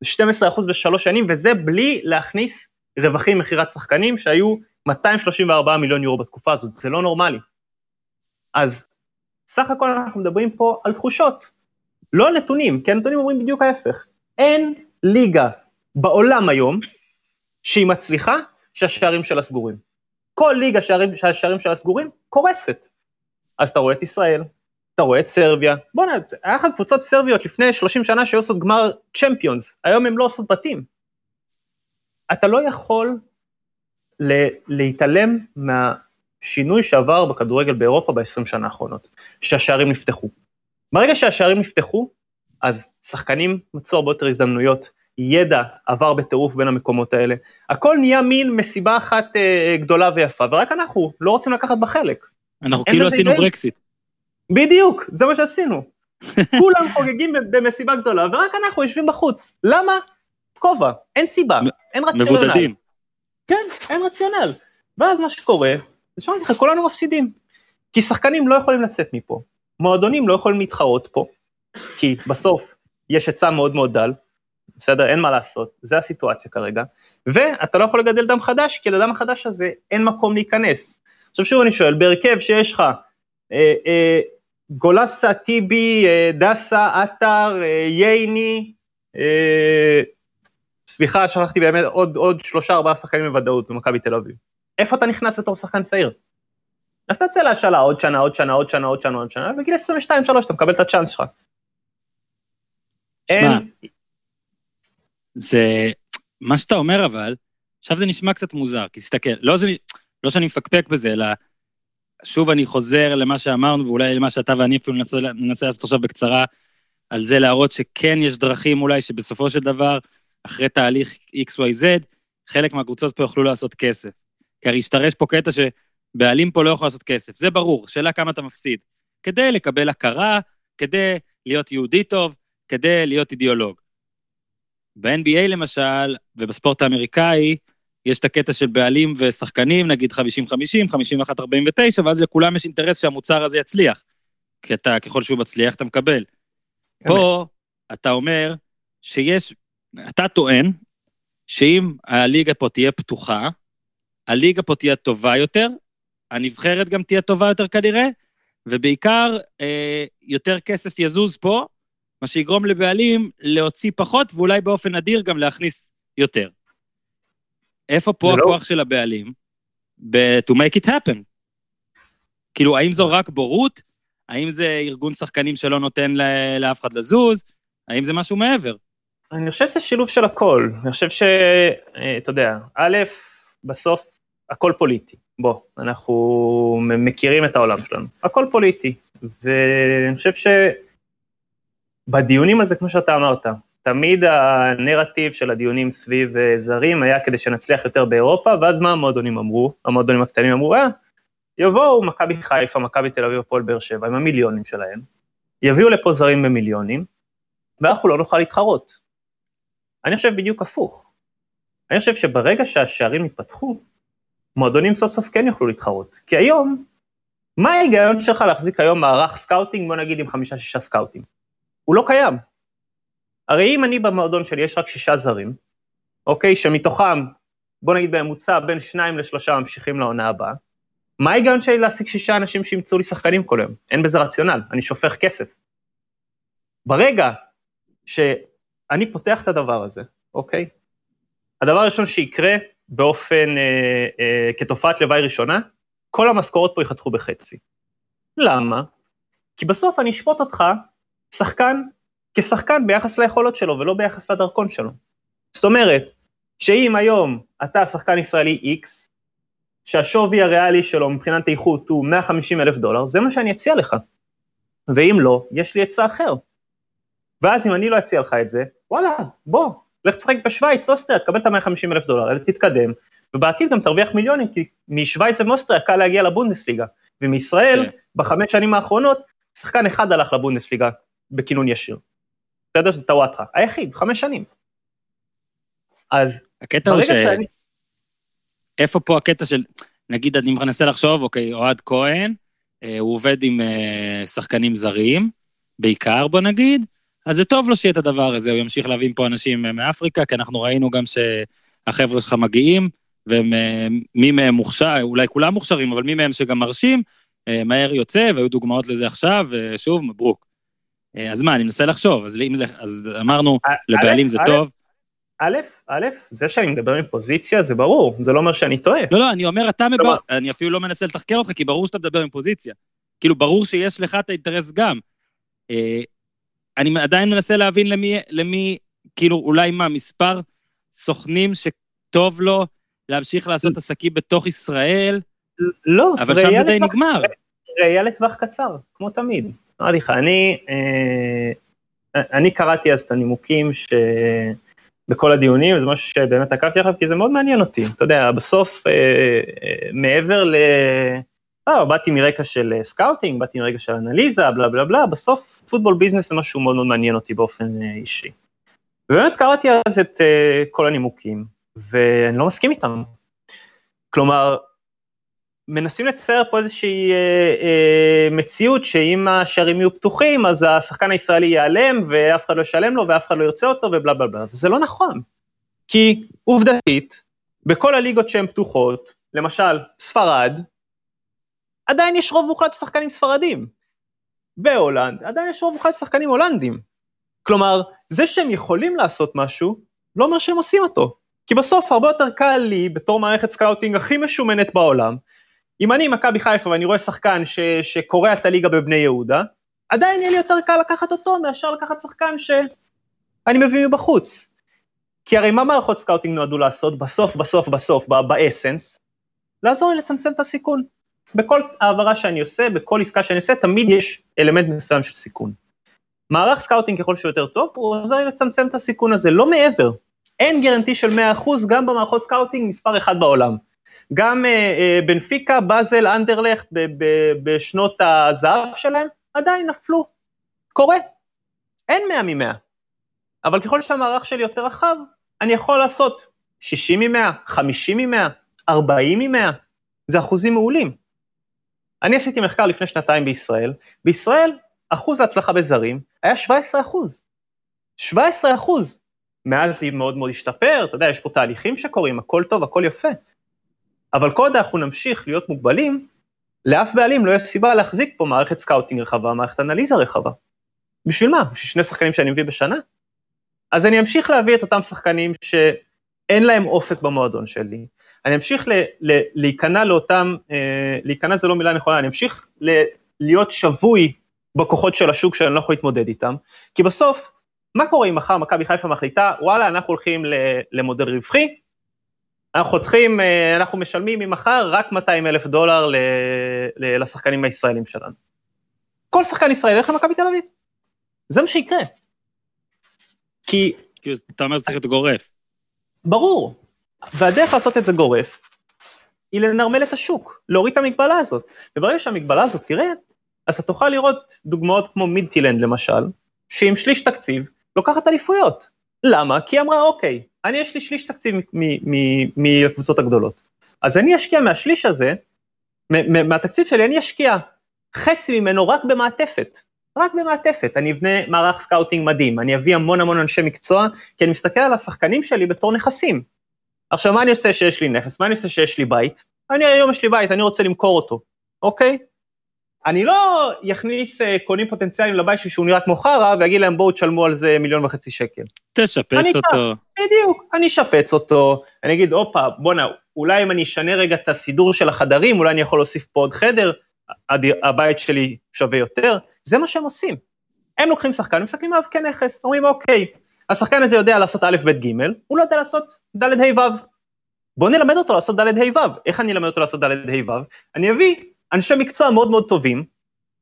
זה 12% בשלוש שנים, וזה בלי להכניס רווחים מכירת שחקנים שהיו 234 מיליון יורו בתקופה הזאת, זה לא נורמלי. אז סך הכל אנחנו מדברים פה על תחושות, לא על נתונים, כי הנתונים אומרים בדיוק ההפך. אין ליגה בעולם היום שהיא מצליחה שהשערים שלה סגורים. כל ליגה שערים, שהשערים שלה סגורים קורסת. אז אתה רואה את ישראל, אתה רואה את סרביה, בוא'נה, היה לך קבוצות סרביות לפני 30 שנה שהיו עושות גמר צ'מפיונס, היום הם לא עושות בתים. אתה לא יכול להתעלם מהשינוי שעבר בכדורגל באירופה ב-20 שנה האחרונות, שהשערים נפתחו. ברגע שהשערים נפתחו, אז שחקנים מצאו הרבה יותר הזדמנויות, ידע עבר בטירוף בין המקומות האלה, הכל נהיה מין מסיבה אחת אה, גדולה ויפה, ורק אנחנו לא רוצים לקחת בה חלק. אנחנו כאילו עשינו ברקסיט. בדיוק, זה מה שעשינו. כולם חוגגים במסיבה גדולה, ורק אנחנו יושבים בחוץ. למה? כובע, אין סיבה, אין רציונל. מבודדים. כן, אין רציונל. ואז מה שקורה, זה שאמרתי לך, כולנו מפסידים. כי שחקנים לא יכולים לצאת מפה, מועדונים לא יכולים להתחרות פה, כי בסוף יש היצע מאוד מאוד דל, בסדר? אין מה לעשות, זה הסיטואציה כרגע, ואתה לא יכול לגדל דם חדש, כי לדם החדש הזה אין מקום להיכנס. עכשיו שוב אני שואל, בהרכב שיש לך אה, אה, גולסה, טיבי, אה, דסה, עטר, אה, ייני, אה, סליחה, שכחתי באמת עוד, עוד שלושה ארבעה שחקנים בוודאות במכבי תל אביב. איפה אתה נכנס בתור שחקן צעיר? אז אתה יוצא להשאלה עוד שנה, עוד שנה, עוד שנה, עוד שנה, עוד שנה, ובגיל 22-3 אתה מקבל את הצ'אנס שלך. אין... זה... מה שאתה אומר אבל, עכשיו זה נשמע קצת מוזר, כי תסתכל, לא, זה... לא שאני מפקפק בזה, אלא שוב אני חוזר למה שאמרנו, ואולי למה שאתה ואני אפילו ננסה, ננסה לעשות עכשיו בקצרה, על זה להראות שכן יש דרכים אולי שבסופו של דבר, אחרי תהליך XYZ, חלק מהקבוצות פה יוכלו לעשות כסף. כי הרי השתרש פה קטע שבעלים פה לא יכול לעשות כסף, זה ברור, שאלה כמה אתה מפסיד. כדי לקבל הכרה, כדי להיות יהודי טוב, כדי להיות אידיאולוג. ב-NBA למשל, ובספורט האמריקאי, יש את הקטע של בעלים ושחקנים, נגיד 50-50, 51-49, ואז לכולם יש אינטרס שהמוצר הזה יצליח. כי אתה, ככל שהוא מצליח, אתה מקבל. פה אתה אומר שיש, אתה טוען שאם הליגה פה תהיה פתוחה, הליגה פה תהיה טובה יותר, הנבחרת גם תהיה טובה יותר כנראה, ובעיקר אה, יותר כסף יזוז פה, מה שיגרום לבעלים להוציא פחות, ואולי באופן נדיר גם להכניס יותר. איפה פה לא- הכוח לא... של הבעלים? ב- to make it happen. כאילו, האם זו רק בורות? האם זה ארגון שחקנים שלא נותן לאף אחד לזוז? האם זה משהו מעבר? אני חושב שזה שילוב של הכל. אני חושב ש... אה, אתה יודע, א', בסוף הכל פוליטי. בוא, אנחנו מכירים את העולם שלנו. הכל פוליטי. ואני חושב שבדיונים על זה, כמו שאתה אמרת, תמיד הנרטיב של הדיונים סביב אה, זרים היה כדי שנצליח יותר באירופה, ואז מה המועדונים אמרו? המועדונים הקטנים אמרו, אה, יבואו מכבי חיפה, מכבי תל אביב, הפועל באר שבע, עם המיליונים שלהם, יביאו לפה זרים במיליונים, ואנחנו לא נוכל להתחרות. אני חושב בדיוק הפוך. אני חושב שברגע שהשערים יתפתחו, מועדונים סוף סוף כן יוכלו להתחרות. כי היום, מה ההיגיון שלך להחזיק היום מערך scouting, בוא נגיד עם חמישה-שישה סקאוטים? הוא לא קיים. הרי אם אני במועדון שלי יש רק שישה זרים, אוקיי, שמתוכם, בוא נגיד בממוצע, בין שניים לשלושה ממשיכים לעונה הבאה, מה ההיגיון שלי להשיג שישה אנשים שימצאו לי שחקנים כל היום? אין בזה רציונל, אני שופך כסף. ברגע שאני פותח את הדבר הזה, אוקיי? הדבר הראשון שיקרה באופן, אה, אה, כתופעת לוואי ראשונה, כל המשכורות פה ייחתכו בחצי. למה? כי בסוף אני אשפוט אותך, שחקן כשחקן ביחס ליכולות שלו ולא ביחס לדרכון שלו. זאת אומרת, שאם היום אתה שחקן ישראלי X, שהשווי הריאלי שלו מבחינת איכות הוא 150 אלף דולר, זה מה שאני אציע לך. ואם לא, יש לי עצה אחר. ואז אם אני לא אציע לך את זה, וואלה, בוא, לך תשחק בשוויץ, אוסטריה, תקבל את ה-150 אלף דולר, תתקדם, ובעתיד גם תרוויח מיליונים, כי משוויץ ומאוסטריה קל להגיע לבונדסליגה, ומישראל, כן. בחמש שנים האחרונות, שחקן אחד הלך לבונדסליגה בכינון ישיר. בסדר? זה טוואטחה, היחיד, חמש שנים. אז הקטע הוא ש... שאני... איפה פה הקטע של, נגיד אני מנסה לחשוב, אוקיי, אוהד כהן, אה, הוא עובד עם אה, שחקנים זרים, בעיקר בוא נגיד, אז זה טוב לו שיהיה את הדבר הזה, הוא ימשיך להביא פה אנשים אה, מאפריקה, כי אנחנו ראינו גם שהחבר'ה שלך מגיעים, ומי מהם מוכשר, אולי כולם מוכשרים, אבל מי מהם שגם מרשים, מהר יוצא, והיו דוגמאות לזה עכשיו, ושוב, מברוק. אז מה, אני מנסה לחשוב, אז, אז אמרנו, לבעלים זה טוב. א', א', זה שאני מדבר עם פוזיציה זה ברור, זה לא אומר שאני טועה. לא, לא, אני אומר, אתה מדבר, אני אפילו לא מנסה לתחקר אותך, כי ברור שאתה מדבר עם פוזיציה. כאילו, ברור שיש לך את האינטרס גם. אה, אני עדיין מנסה להבין למי, למי, כאילו, אולי מה, מספר סוכנים שטוב לו להמשיך לעשות עסקים בתוך ישראל? לא, אבל שם זה די נגמר. ראייה לטווח קצר, כמו תמיד. אמרתי לך, אני, אה, אני קראתי אז את הנימוקים ש... בכל הדיונים, זה משהו שבאמת עקבתי אחריו, כי זה מאוד מעניין אותי. אתה יודע, בסוף, אה, אה, מעבר ל... אה, באתי מרקע של אה, scouting, באתי מרקע של אנליזה, בלה בלה בלה, בסוף football business זה משהו מאוד מאוד מעניין אותי באופן אישי. ובאמת קראתי אז את אה, כל הנימוקים, ואני לא מסכים איתם. כלומר, מנסים לצייר פה איזושהי אה, אה, מציאות שאם השערים יהיו פתוחים, אז השחקן הישראלי ייעלם, ואף אחד לא ישלם לו, ואף אחד לא יוצא אותו, ובלה בלה בלה. וזה לא נכון. כי עובדתית, בכל הליגות שהן פתוחות, למשל ספרד, עדיין יש רוב מוחלט שחקנים ספרדים. בהולנד, עדיין יש רוב מוחלט שחקנים הולנדים. כלומר, זה שהם יכולים לעשות משהו, לא אומר שהם עושים אותו. כי בסוף הרבה יותר קל לי, בתור מערכת scouting הכי משומנת בעולם, אם אני מכבי חיפה ואני רואה שחקן ש, שקורע את הליגה בבני יהודה, עדיין יהיה לי יותר קל לקחת אותו מאשר לקחת שחקן שאני מביא מבחוץ. כי הרי מה מערכות scouting נועדו לעשות? בסוף, בסוף, בסוף, ב essence, לעזור לי לצמצם את הסיכון. בכל העברה שאני עושה, בכל עסקה שאני עושה, תמיד יש אלמנט מסוים של סיכון. מערך scouting ככל שהוא יותר טוב, הוא עוזר לי לצמצם את הסיכון הזה, לא מעבר. אין guarantee של 100% גם במערכות scouting מספר אחד בעולם. גם אה, אה, בנפיקה, באזל, אנדרלכט בשנות הזהב שלהם, עדיין נפלו. קורה. אין 100 מ-100. אבל ככל שהמערך שלי יותר רחב, אני יכול לעשות 60 מ-100, 50 מ-100, 40 מ-100, זה אחוזים מעולים. אני עשיתי מחקר לפני שנתיים בישראל, בישראל אחוז ההצלחה בזרים היה 17 אחוז. 17 אחוז. מאז זה מאוד מאוד השתפר, אתה יודע, יש פה תהליכים שקורים, הכל טוב, הכל יפה. אבל כל עוד אנחנו נמשיך להיות מוגבלים, לאף בעלים לא יש סיבה להחזיק פה מערכת scouting רחבה, מערכת אנליזה רחבה. בשביל מה? בשביל שני שחקנים שאני מביא בשנה? אז אני אמשיך להביא את אותם שחקנים שאין להם אופק במועדון שלי. אני אמשיך ל, ל, להיכנע לאותם, אה, להיכנע זה לא מילה נכונה, אני אמשיך ל, להיות שבוי בכוחות של השוק שאני לא יכול להתמודד איתם, כי בסוף, מה קורה אם מחר מכבי חיפה מחליטה, וואלה, אנחנו הולכים למודל רווחי, אנחנו חותכים, אה, אנחנו משלמים ממחר רק 200 אלף דולר ל, ל, לשחקנים הישראלים שלנו. כל שחקן ישראלי ילך למכבי תל אביב. זה מה שיקרה. כי... כי אתה אומר שצריך להיות גורף. ברור. והדרך לעשות את זה גורף, היא לנרמל את השוק, להוריד את המגבלה הזאת. וברגע שהמגבלה הזאת תראה, אז אתה תוכל לראות דוגמאות כמו מידטילנד למשל, שעם שליש תקציב לוקחת אליפויות. למה? כי היא אמרה, אוקיי, אני יש לי שליש תקציב מהקבוצות הגדולות. אז אני אשקיע מהשליש הזה, מהתקציב שלי אני אשקיע חצי ממנו רק במעטפת, רק במעטפת. אני אבנה מערך scouting מדהים, אני אביא המון המון אנשי מקצוע, כי אני מסתכל על השחקנים שלי בתור נכסים. עכשיו, מה אני עושה שיש לי נכס? מה אני עושה שיש לי בית? אני היום יש לי בית, אני רוצה למכור אותו, אוקיי? אני לא יכניס אה, קונים פוטנציאליים לבית שהוא נראה כמו חרא, ויגיד להם בואו תשלמו על זה מיליון וחצי שקל. תשפץ אותו. בדיוק, אני אשפץ אותו, אני אגיד, הופה, בואנה, אולי אם אני אשנה רגע את הסידור של החדרים, אולי אני יכול להוסיף פה עוד חדר, הבית שלי שווה יותר, זה מה שהם עושים. הם לוקחים שחקן, מסתכלים עליו כנכס, אומרים, אוקיי, השחקן הזה יודע לעשות א', ב', ג', הוא לא יודע לעשות ד', ה', ו'. בואו נלמד אותו לעשות ד', ה', ו'. איך אני אלמד אותו לעשות ד', ה', ו'? אני אביא אנשי מקצוע מאוד מאוד טובים,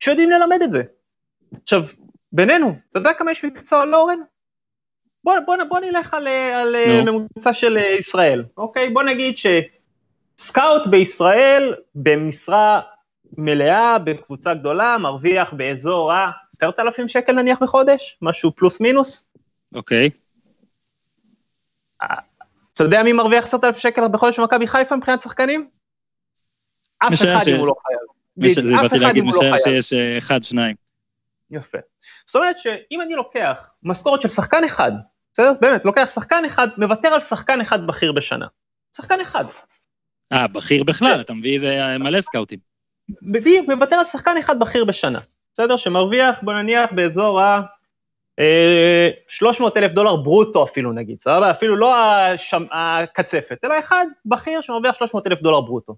שיודעים ללמד את זה. עכשיו, בינינו, אתה יודע כמה יש מקצוע לורן? בוא, בוא, בוא נלך על, על no. ממוצע של ישראל, אוקיי? בוא נגיד שסקאוט בישראל במשרה מלאה בקבוצה גדולה מרוויח באזור ה-10,000 שקל נניח בחודש, משהו פלוס מינוס. אוקיי. Okay. אתה יודע מי מרוויח 10,000 שקל בחודש במכבי חיפה מבחינת שחקנים? אף אחד ש... אם הוא לא חייב. זה באתי להגיד, לא משער שיש אה, אחד, שניים. יפה. זאת אומרת שאם אני לוקח משכורת של שחקן אחד, בסדר? באמת, לוקח שחקן אחד, מוותר על שחקן אחד בכיר בשנה. שחקן אחד. אה, בכיר בכלל, כן. אתה מביא איזה מלא סקאוטים. מביא, מוותר על שחקן אחד בכיר בשנה, בסדר? שמרוויח, בוא נניח, באזור ה... 300 אה, אלף דולר ברוטו אפילו נגיד, סבבה? אפילו לא הקצפת, אלא אחד בכיר שמרוויח 300 אלף דולר ברוטו.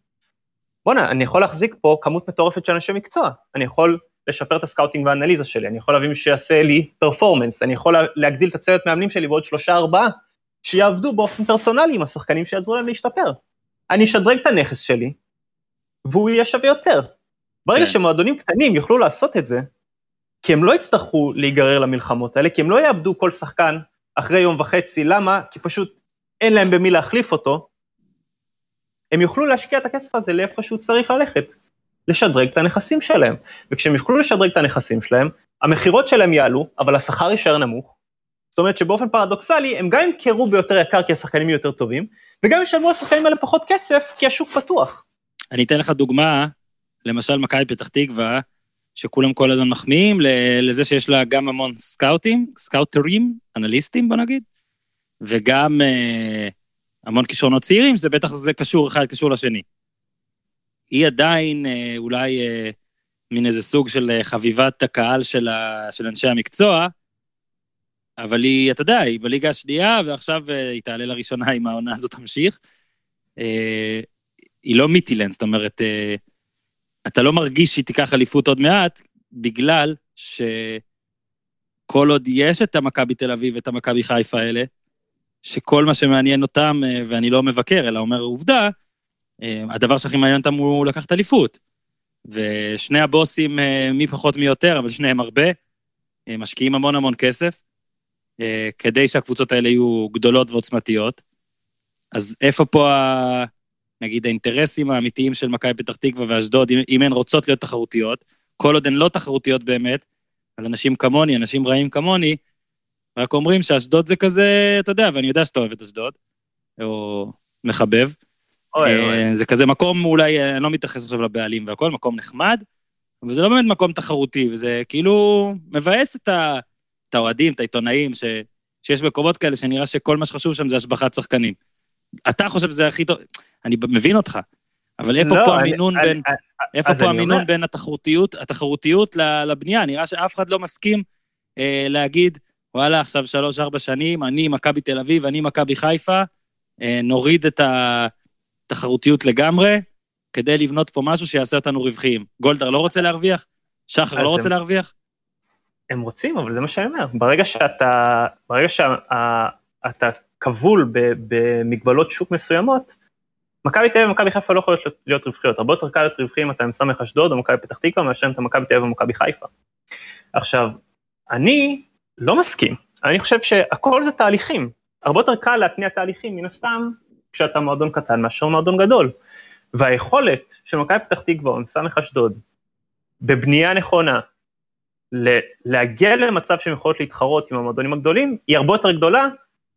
בואנה, אני יכול להחזיק פה כמות מטורפת של אנשי מקצוע, אני יכול לשפר את ה scouting והאנליזה שלי, אני יכול להביא מי שיעשה לי performance, אני יכול להגדיל את הצוות מאמנים שלי בעוד שלושה ארבעה, שיעבדו באופן פרסונלי עם השחקנים שיעזרו להם להשתפר. אני אשדרג את הנכס שלי, והוא יהיה שווה יותר. ברגע כן. שמועדונים קטנים יוכלו לעשות את זה, כי הם לא יצטרכו להיגרר למלחמות האלה, כי הם לא יאבדו כל שחקן אחרי יום וחצי, למה? כי פשוט אין להם במי להחליף אותו, הם יוכלו להשקיע את הכסף הזה לאיפה שהוא צריך ללכת, לשדרג את הנכסים שלהם. וכשהם יוכלו לשדרג את הנכסים שלהם, המכירות שלהם יעלו, אבל השכר יישאר נמוך. זאת אומרת שבאופן פרדוקסלי, הם גם ימכרו ביותר יקר כי השחקנים יהיו יותר טובים, וגם ישלמו לשחקנים האלה פחות כסף כי השוק פתוח. אני אתן לך דוגמה, למשל מכבי פתח תקווה, שכולם כל הזמן מחמיאים לזה שיש לה גם המון סקאוטים, סקאוטרים, אנליסטים בוא נגיד, וגם אה, המון כישרונות צעירים, זה בטח זה קשור, אחד קשור לשני. היא עדיין אה, אולי אה, מין איזה סוג של אה, חביבת הקהל של, ה, של אנשי המקצוע, אבל היא, אתה יודע, היא בליגה השנייה, ועכשיו היא תעלה לראשונה אם העונה הזאת תמשיך. היא לא מיטיולנד, זאת אומרת, אתה לא מרגיש שהיא תיקח אליפות עוד מעט, בגלל שכל עוד יש את המכבי תל אביב ואת המכבי חיפה האלה, שכל מה שמעניין אותם, אה, ואני לא מבקר, אלא אומר עובדה, אה, הדבר שהכי מעניין אותם הוא לקחת אליפות. ושני הבוסים, אה, מי פחות מי יותר, אבל שניהם הרבה, משקיעים המון המון כסף, כדי שהקבוצות האלה יהיו גדולות ועוצמתיות. אז איפה פה ה... נגיד האינטרסים האמיתיים של מכבי פתח תקווה ואשדוד, אם, אם הן רוצות להיות תחרותיות, כל עוד הן לא תחרותיות באמת, אז אנשים כמוני, אנשים רעים כמוני, רק אומרים שאשדוד זה כזה, אתה יודע, ואני יודע שאתה אוהב את אשדוד, או מחבב. אוי, אוי. אה, זה כזה מקום, אולי, אה, אני לא מתייחס עכשיו לבעלים והכל, מקום נחמד, אבל זה לא באמת מקום תחרותי, וזה כאילו מבאס את, האוהדים, את העיתונאים, ש, שיש מקומות כאלה שנראה שכל מה שחשוב שם זה השבחת שחקנים. אתה חושב שזה הכי טוב, אני מבין אותך, אבל איפה לא, פה המינון אני, בין, אני, איפה פה המינון אומר... בין התחרותיות, התחרותיות לבנייה? נראה שאף אחד לא מסכים אה, להגיד, וואלה, עכשיו שלוש-ארבע שנים, אני מכבי תל אביב, אני מכבי חיפה, אה, נוריד את התחרותיות לגמרי, כדי לבנות פה משהו שיעשה אותנו רווחיים. גולדהר לא רוצה להרוויח? שחר לא רוצה הם, להרוויח? הם רוצים, אבל זה מה שאני אומר. ברגע שאתה, ברגע שאתה כבול במגבלות שוק מסוימות, מכבי תל אביב ומכבי חיפה לא יכולות להיות רווחיות, הרבה יותר קל להיות רווחי אם אתה עם סמך אשדוד או מכבי פתח תקווה מאשר אם אתה מכבי תל אביב ומכבי חיפה. עכשיו, אני לא מסכים, אני חושב שהכל זה תהליכים, הרבה יותר קל להתניע תהליכים מן הסתם כשאתה מועדון קטן מאשר מועדון גדול. והיכולת של מכבי פתח תקווה או מ.ס. אשדוד, בבנייה נכונה, להגיע למצב שהן יכולות להתחרות עם המועדונים הגדולים, היא הרבה יותר גדולה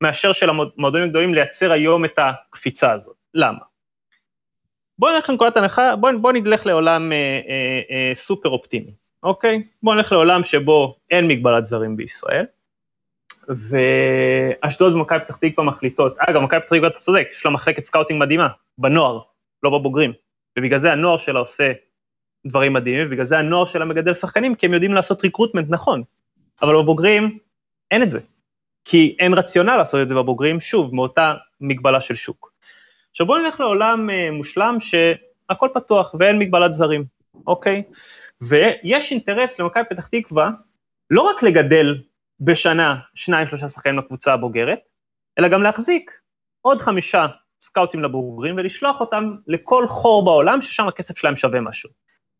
מאשר של המועדונים הגדולים לייצר היום את הקפיצה הזאת. למה? בואו נלך לנקודת הנחה, בואו בוא נלך לעולם אה, אה, אה, סופר אופטימי, אוקיי? בואו נלך לעולם שבו אין מגבלת זרים בישראל, ואשדוד ומכבי פתח תקווה מחליטות, אגב, מכבי פתח תקווה, אתה צודק, יש לה מחלקת scouting מדהימה, בנוער, לא בבוגרים, ובגלל זה הנוער שלה עושה דברים מדהימים, ובגלל זה הנוער שלה מגדל שחקנים, כי הם יודעים לעשות ריקרוטמנט נכון, אבל בבוגרים אין את זה, כי אין רציונל לעשות את זה בבוגרים, שוב, מאותה מגבלה של שוק. עכשיו בואו נלך לעולם אה, מושלם שהכל פתוח ואין מגבלת זרים, אוקיי? ויש אינטרס למכבי פתח תקווה לא רק לגדל בשנה שניים שלושה שחקנים לקבוצה הבוגרת, אלא גם להחזיק עוד חמישה סקאוטים לבוגרים ולשלוח אותם לכל חור בעולם ששם הכסף שלהם שווה משהו.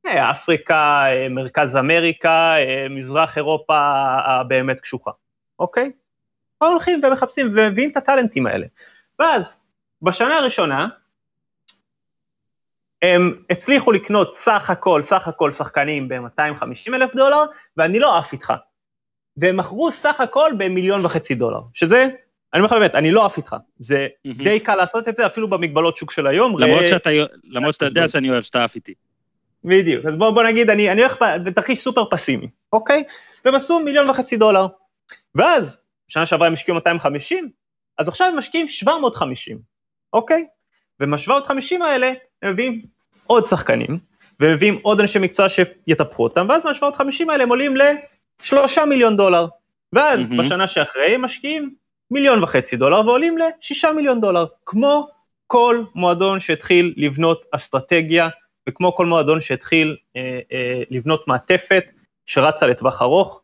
אפריקה, מרכז אמריקה, מזרח אירופה הבאמת קשוחה, אוקיי? הולכים ומחפשים ומביאים את הטאלנטים האלה. ואז, בשנה הראשונה, הם הצליחו לקנות סך הכל, סך הכל שחקנים ב-250 אלף דולר, ואני לא עף איתך. והם מכרו סך הכל במיליון וחצי דולר, שזה, אני אומר לך באמת, אני לא עף איתך. זה mm-hmm. די קל לעשות את זה, אפילו במגבלות שוק של היום. למרות ר... שאתה, למרות שאתה יודע שאני אוהב שאתה עף איתי. בדיוק, אז בוא, בוא נגיד, אני, אני הולך בתרחיש סופר פסימי, אוקיי? והם עשו מיליון וחצי דולר. ואז, שנה שעברה הם השקיעו 250, אז עכשיו הם משקיעים 750, אוקיי? ומה-750 האלה הם מביאים עוד שחקנים, ומביאים עוד אנשי מקצוע שיטפחו אותם, ואז מה-750 האלה הם עולים לשלושה מיליון דולר. ואז mm-hmm. בשנה שאחרי הם משקיעים מיליון וחצי דולר ועולים לשישה מיליון דולר, כמו כל מועדון שהתחיל לבנות אסטרטגיה, וכמו כל מועדון שהתחיל אה, אה, לבנות מעטפת שרצה לטווח ארוך,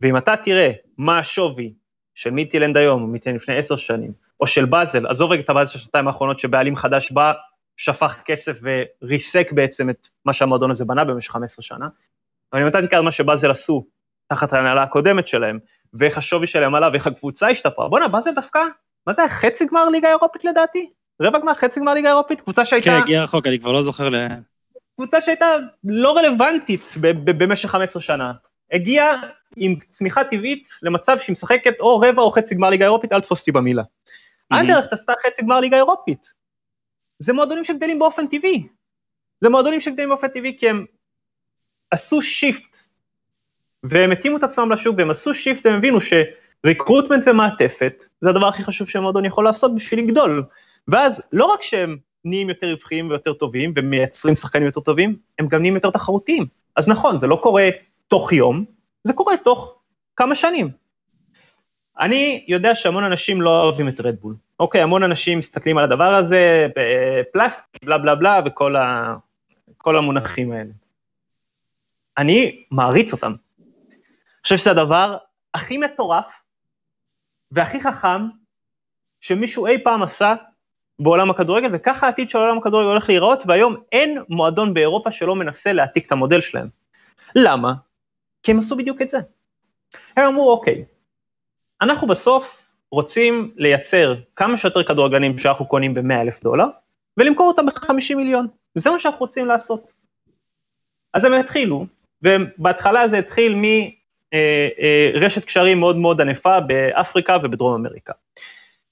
ואם אתה תראה מה השווי של מיטילנד היום, או מיטילנד לפני עשר שנים, או של באזל, עזוב רגע את הבאזל של השנתיים האחרונות שבעלים חדש בא, שפך כסף וריסק בעצם את מה שהמועדון הזה בנה במשך 15 שנה, אבל אם אתה תקרא מה שבאזל עשו תחת ההנהלה הקודמת שלהם, ואיך השווי שלהם עלה ואיך הקבוצה השתפרה, בואנה, באזל דווקא, מה זה היה חצי גמר ליגה אירופית לדעתי? רבע גמר, חצי גמר ליגה אירופית? קבוצה שהייתה... כן, הגיע רחוק, אני כבר לא זוכר ל... קבוצה שהייתה לא רלוונטית במשך 15 שנה. הגיעה עם צמיחה טבעית למצב שהיא משחקת או רבע או חצי גמר ליגה אירופית, אל תפוס אותי במילה. אנדרלכט עשתה חצי גמר ליגה אירופית. זה מועדונים שגדלים באופן טבעי. זה מועדונים שגדלים באופן טבעי כי הם עשו shift, והם התאימו את עצמם לשוק, והם עשו shift, והם הבינו ש recruitment ומעטפת, זה הדבר הכי חשוב שמועדון יכול לעשות בשביל לגדול. ואז לא רק שהם נהיים יותר רווחיים ויותר טובים, ומייצרים שחקנים יותר טובים, הם גם נהיים יותר תחרותיים. אז נכון, זה לא קורה תוך יום, זה קורה תוך כמה שנים. אני יודע שהמון אנשים לא אוהבים את רדבול. אוקיי, המון אנשים מסתכלים על הדבר הזה, פלסטיק, בלה בלה בלה, וכל ה... המונחים האלה. אני מעריץ אותם. אני חושב שזה הדבר הכי מטורף והכי חכם שמישהו אי פעם עשה בעולם הכדורגל, וככה העתיד של עולם הכדורגל הולך להיראות, והיום אין מועדון באירופה שלא מנסה להעתיק את המודל שלהם. למה? כי הם עשו בדיוק את זה. הם אמרו, אוקיי, אנחנו בסוף רוצים לייצר כמה שיותר כדורגלנים שאנחנו קונים ב-100 אלף דולר, ולמכור אותם ב-50 מיליון. זה מה שאנחנו רוצים לעשות. אז הם התחילו, ובהתחלה זה התחיל מרשת אה, קשרים מאוד מאוד ענפה באפריקה ובדרום אמריקה.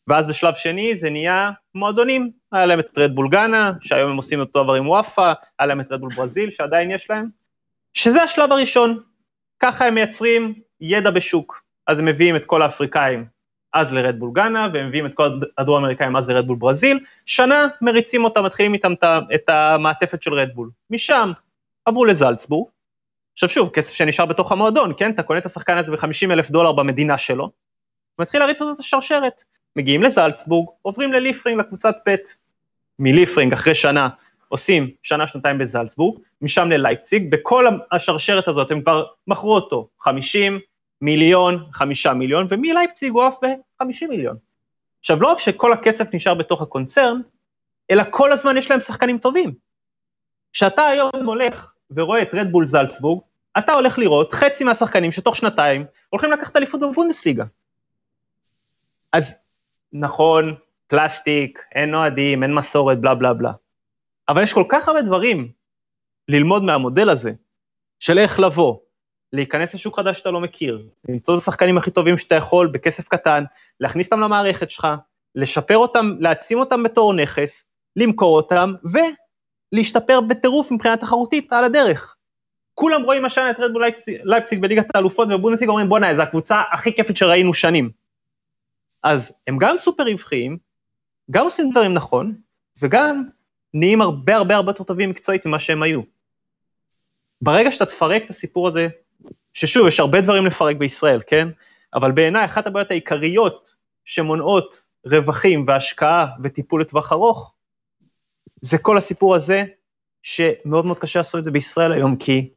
ואז בשלב שני זה נהיה מועדונים, היה להם את רדבול גאנה, שהיום הם עושים אותו דבר עם וואפה, היה להם את רדבול ברזיל, שעדיין יש להם, שזה השלב הראשון. ככה הם מייצרים ידע בשוק. אז הם מביאים את כל האפריקאים אז לרדבול גאנה, והם מביאים את כל הדרום האמריקאים אז לרדבול ברזיל, שנה מריצים אותם, מתחילים איתם את המעטפת של רדבול. משם עברו לזלצבורג, עכשיו שוב, כסף שנשאר בתוך המועדון, כן? אתה קונה את השחקן הזה ב-50 אלף דולר במדינה שלו, ומתחיל להריץ אותו את השרשרת. מגיעים לזלצבורג, עוברים לליפרינג, לקבוצת פט. מליפרינג, אחרי שנה, עושים שנה, שנתיים בזלצבורג, משם ללייפציג, בכל השרשרת הזאת הם כבר מכרו אותו 50 מיליון, 5 מיליון, ומלייפציג הוא עף ב-50 מיליון. עכשיו, לא רק שכל הכסף נשאר בתוך הקונצרן, אלא כל הזמן יש להם שחקנים טובים. כשאתה היום הולך ורואה את רדבול זלצבורג, אתה הולך לראות חצי מהשחקנים שתוך שנתיים הולכים לקחת אליפות בבונדסליגה. אז נכון, פלסטיק, אין אוהדים, אין מסורת, בלה בלה בלה. אבל יש כל כך הרבה דברים ללמוד מהמודל הזה, של איך לבוא, להיכנס לשוק חדש שאתה לא מכיר, למצוא את השחקנים הכי טובים שאתה יכול בכסף קטן, להכניס אותם למערכת שלך, לשפר אותם, להעצים אותם בתור נכס, למכור אותם, ולהשתפר בטירוף מבחינה תחרותית על הדרך. כולם רואים השנה את רדבול לייפציג בליגת האלופות ובונדסליגה אומרים בואנה, זו הקבוצה הכי כיפית שראינו שנים. אז הם גם סופר רווחיים, גם עושים דברים נכון, וגם נהיים הרבה הרבה הרבה יותר טובים מקצועית ממה שהם היו. ברגע שאתה תפרק את הסיפור הזה, ששוב, יש הרבה דברים לפרק בישראל, כן? אבל בעיניי אחת הבעיות העיקריות שמונעות רווחים והשקעה וטיפול לטווח ארוך, זה כל הסיפור הזה, שמאוד מאוד קשה לעשות את זה בישראל היום, כי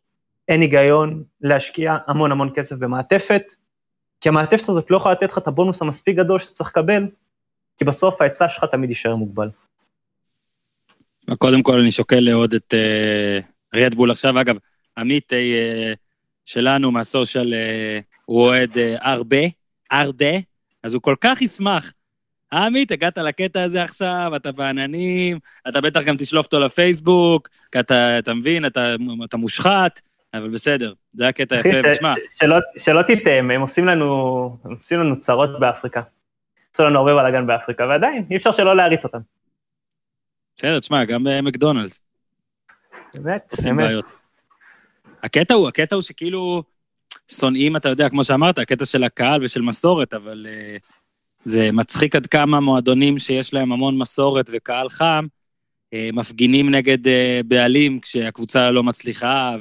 אין היגיון להשקיע המון המון כסף במעטפת, כי המעטפת הזאת לא יכולה לתת לך את הבונוס המספיק גדול שאתה צריך לקבל, כי בסוף ההיצע שלך תמיד יישאר מוגבל. קודם כל אני שוקל לעוד את uh, רדבול עכשיו, אגב, עמית אה, שלנו מהסושיאל, אה, הוא אוהד אה, הרבה, ארדה, אז הוא כל כך ישמח. עמית, הגעת לקטע הזה עכשיו, אתה בעננים, אתה בטח גם תשלוף אותו לפייסבוק, כי אתה, אתה מבין, אתה, אתה מושחת, אבל בסדר, זה הקטע יפה, ותשמע. שלא, שלא תטעם, הם עושים לנו, הם עושים לנו צרות באפריקה. עשו לנו הרבה בלאגן באפריקה, ועדיין, אי אפשר שלא להריץ אותם. בסדר, תשמע, גם במקדונלדס. באמת, עושים באמת. בעיות. הקטע הוא, הקטע הוא שכאילו שונאים, אתה יודע, כמו שאמרת, הקטע של הקהל ושל מסורת, אבל uh, זה מצחיק עד כמה מועדונים שיש להם המון מסורת וקהל חם, uh, מפגינים נגד uh, בעלים כשהקבוצה לא מצליחה,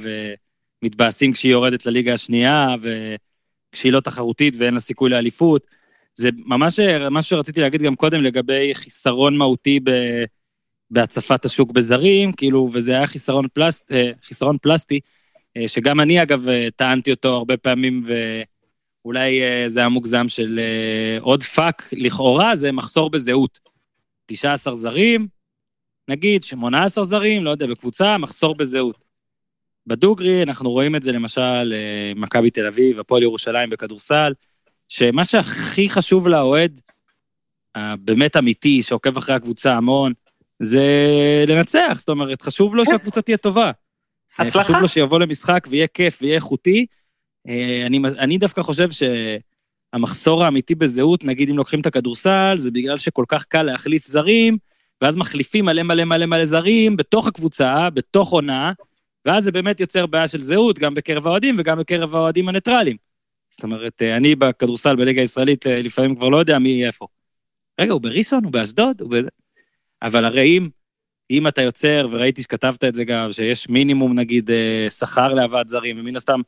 ומתבאסים כשהיא יורדת לליגה השנייה, וכשהיא לא תחרותית ואין לה סיכוי לאליפות. זה ממש מה שרציתי להגיד גם קודם לגבי חיסרון מהותי ב... בהצפת השוק בזרים, כאילו, וזה היה חיסרון, פלסט, חיסרון פלסטי, שגם אני אגב אה, טענתי אותו הרבה פעמים, ואולי זה היה מוגזם של עוד פאק, לכאורה זה מחסור בזהות. 19 זרים, נגיד 18 זרים, לא יודע, בקבוצה, מחסור בזהות. בדוגרי אנחנו רואים את זה למשל, מכבי תל אביב, הפועל ירושלים בכדורסל, שמה שהכי חשוב לאוהד, הבאמת אמיתי, שעוקב אחרי הקבוצה המון, זה לנצח, זאת אומרת, חשוב לו שהקבוצה תהיה טובה. הצלחה. חשוב לו שיבוא למשחק ויהיה כיף ויהיה איכותי. אני, אני דווקא חושב שהמחסור האמיתי בזהות, נגיד אם לוקחים את הכדורסל, זה בגלל שכל כך קל להחליף זרים, ואז מחליפים מלא מלא מלא מלא זרים בתוך הקבוצה, בתוך עונה, ואז זה באמת יוצר בעיה של זהות, גם בקרב האוהדים וגם בקרב האוהדים הניטרלים. זאת אומרת, אני בכדורסל בליגה הישראלית לפעמים כבר לא יודע מי איפה. רגע, הוא בראשון? הוא באשדוד? הוא ב... אבל הרי אם, אם אתה יוצר, וראיתי שכתבת את זה גם, שיש מינימום נגיד אה, שכר להבאת זרים, ומן הסתם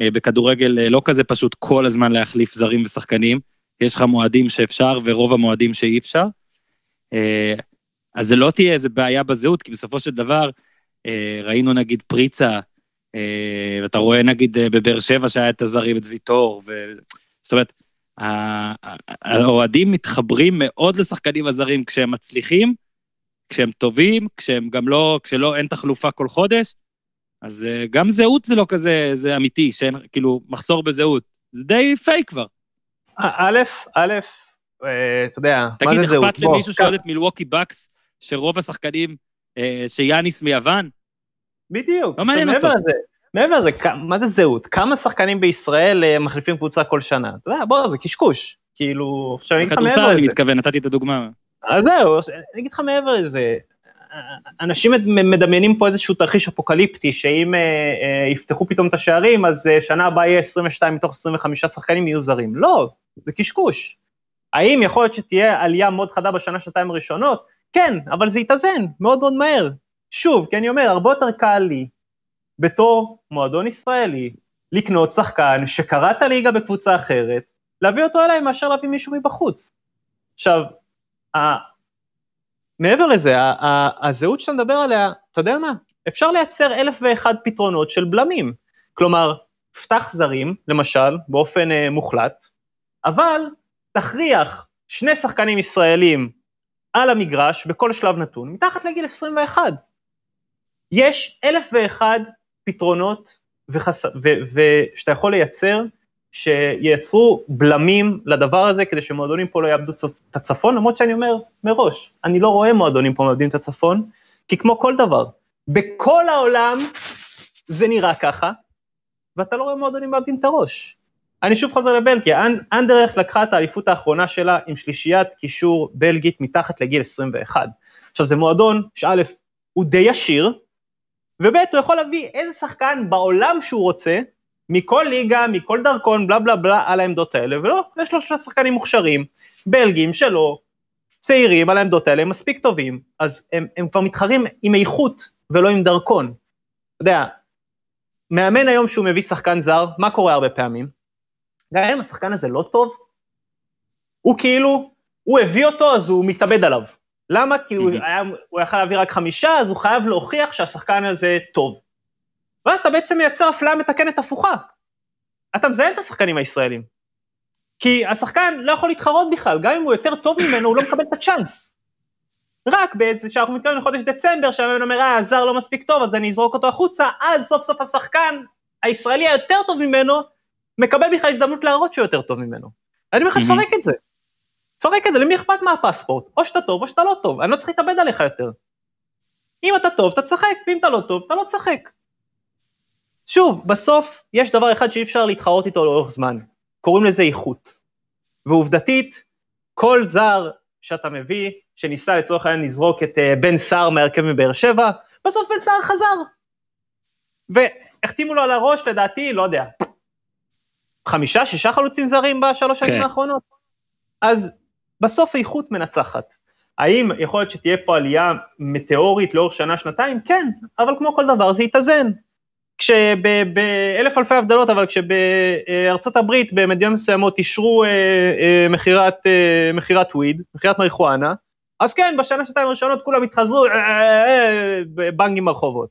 אה, בכדורגל אה, לא כזה פשוט כל הזמן להחליף זרים ושחקנים, יש לך מועדים שאפשר ורוב המועדים שאי אפשר, אז זה לא תהיה איזה בעיה בזהות, כי בסופו של דבר ראינו נגיד פריצה, ואתה רואה נגיד בבאר שבע שהיה את הזרים, את ויטור, ו... זאת אומרת, האוהדים מתחברים מאוד לשחקנים הזרים כשהם מצליחים, כשהם טובים, כשהם גם לא, כשלא, אין תחלופה כל חודש, אז uh, גם זהות זה לא כזה, זה אמיתי, שאין, כאילו, מחסור בזהות. זה די פייק כבר. א', א', אה, אתה יודע, מה זה זהות? תגיד, אכפת למישהו שאוהד את מילווקי בקס, שרוב השחקנים, אה, שיאניס מיוון? בדיוק. לא מעניין אותו. מעבר לזה, מה זה זהות? כמה שחקנים בישראל מחליפים קבוצה כל שנה? אתה יודע, בוא, זה קשקוש. כאילו, עכשיו אני אגיד לך מעבר לזה. בכדורסל אני מתכוון, נתתי את הדוגמה. אז זהו, אני אגיד לך מעבר לזה, אנשים מדמיינים פה איזשהו תרחיש אפוקליפטי, שאם אה, אה, יפתחו פתאום את השערים, אז אה, שנה הבאה יהיה 22 מתוך 25 שחקנים יהיו זרים. לא, זה קשקוש. האם יכול להיות שתהיה עלייה מאוד חדה בשנה, שנתיים הראשונות? כן, אבל זה יתאזן מאוד מאוד מהר. שוב, כי אני אומר, הרבה יותר קל לי, בתור מועדון ישראלי, לקנות שחקן שקרא את הליגה בקבוצה אחרת, להביא אותו אליי מאשר להביא מישהו מבחוץ. עכשיו, מעבר לזה, הזהות שאתה מדבר עליה, אתה יודע מה? אפשר לייצר אלף ואחד פתרונות של בלמים. כלומר, פתח זרים, למשל, באופן uh, מוחלט, אבל תכריח שני שחקנים ישראלים על המגרש בכל שלב נתון, מתחת לגיל 21. יש אלף ואחד פתרונות וחס... ו... ו... שאתה יכול לייצר שייצרו בלמים לדבר הזה כדי שמועדונים פה לא יאבדו את הצפון, למרות שאני אומר מראש, אני לא רואה מועדונים פה מאבדים את הצפון, כי כמו כל דבר, בכל העולם זה נראה ככה, ואתה לא רואה מועדונים מאבדים את הראש. אני שוב חוזר לבלגיה, אנדרלכט לקחה את האליפות האחרונה שלה עם שלישיית קישור בלגית מתחת לגיל 21. עכשיו זה מועדון שא' הוא די עשיר, וב' הוא יכול להביא איזה שחקן בעולם שהוא רוצה, מכל ליגה, מכל דרכון, בלה בלה בלה, על העמדות האלה, ולא, יש לו שלושה שחקנים מוכשרים, בלגים שלו, צעירים על העמדות האלה, הם מספיק טובים, אז הם, הם כבר מתחרים עם איכות ולא עם דרכון. אתה יודע, מאמן היום שהוא מביא שחקן זר, מה קורה הרבה פעמים? גם אם השחקן הזה לא טוב, הוא כאילו, הוא הביא אותו אז הוא מתאבד עליו. למה? כי הוא, היה, הוא יכל להביא רק חמישה, אז הוא חייב להוכיח שהשחקן הזה טוב. ואז אתה בעצם מייצר אפליה מתקנת הפוכה. אתה מזיין את השחקנים הישראלים. כי השחקן לא יכול להתחרות בכלל, גם אם הוא יותר טוב ממנו, הוא לא מקבל את הצ'אנס. רק באיזה, שאנחנו מתכוונים לחודש דצמבר, שהמאמן אומר, אה, הזר לא מספיק טוב, אז אני אזרוק אותו החוצה, אז סוף סוף השחקן הישראלי היותר טוב ממנו, מקבל בכלל הזדמנות להראות שהוא יותר טוב ממנו. אני אומר לך, תפרק את זה. תפרק את זה, למי אכפת מהפספורט? או שאתה טוב או שאתה לא טוב, אני לא צריך להתאבד עליך יותר. אם אתה טוב, אתה תשחק, ואם אתה לא טוב, אתה לא תשחק. שוב, בסוף יש דבר אחד שאי אפשר להתחרות איתו לאורך זמן, קוראים לזה איכות. ועובדתית, כל זר שאתה מביא, שניסה לצורך העניין לזרוק את uh, בן סער מהרכב מבאר שבע, בסוף בן סער חזר. והחתימו לו על הראש, לדעתי, לא יודע, חמישה, שישה חלוצים זרים בשלוש שנים כן. האחרונות. אז בסוף איכות מנצחת. האם יכול להיות שתהיה פה עלייה מטאורית לאורך שנה-שנתיים? כן, אבל כמו כל דבר זה יתאזן. כשבאלף אלפי הבדלות, אבל כשבארצות הברית במדינות מסוימות אישרו אה, אה, מכירת, אה, מכירת וויד, מכירת מריחואנה, אז כן, בשנה שנתיים הראשונות כולם התחזרו באנגים ברחובות.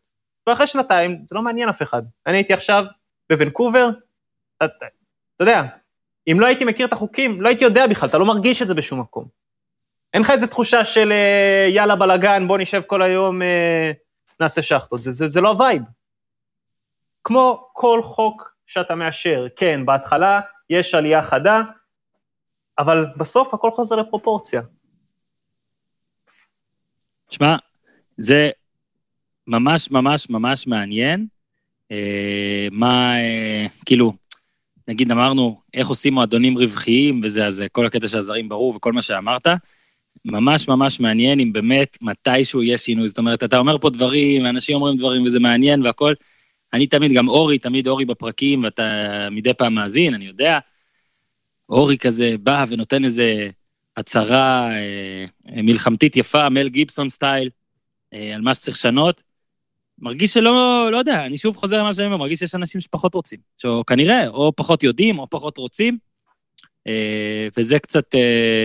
ואחרי שנתיים, זה לא מעניין אף אחד. אני הייתי עכשיו בוונקובר, אתה, אתה יודע, אם לא הייתי מכיר את החוקים, לא הייתי יודע בכלל, אתה לא מרגיש את זה בשום מקום. אין לך איזה תחושה של יאללה בלאגן, בוא נשב כל היום, נעשה שאכטות, זה, זה, זה לא ה vibe. כמו כל חוק שאתה מאשר, כן, בהתחלה יש עלייה חדה, אבל בסוף הכל חוזר לפרופורציה. שמע, זה ממש ממש ממש מעניין. אה, מה, אה, כאילו, נגיד אמרנו, איך עושים מועדונים רווחיים וזה, אז כל הקטע של הזרים ברור וכל מה שאמרת. ממש ממש מעניין אם באמת מתישהו יש שינוי. זאת אומרת, אתה אומר פה דברים, אנשים אומרים דברים וזה מעניין והכל. אני תמיד, גם אורי, תמיד אורי בפרקים, ואתה מדי פעם מאזין, אני יודע. אורי כזה בא ונותן איזה הצהרה אה, מלחמתית יפה, מל גיבסון סטייל, אה, על מה שצריך לשנות. מרגיש שלא, לא יודע, אני שוב חוזר למה שאני אומר, מרגיש שיש אנשים שפחות רוצים. שכנראה, או פחות יודעים, או פחות רוצים, אה, וזה קצת, אה,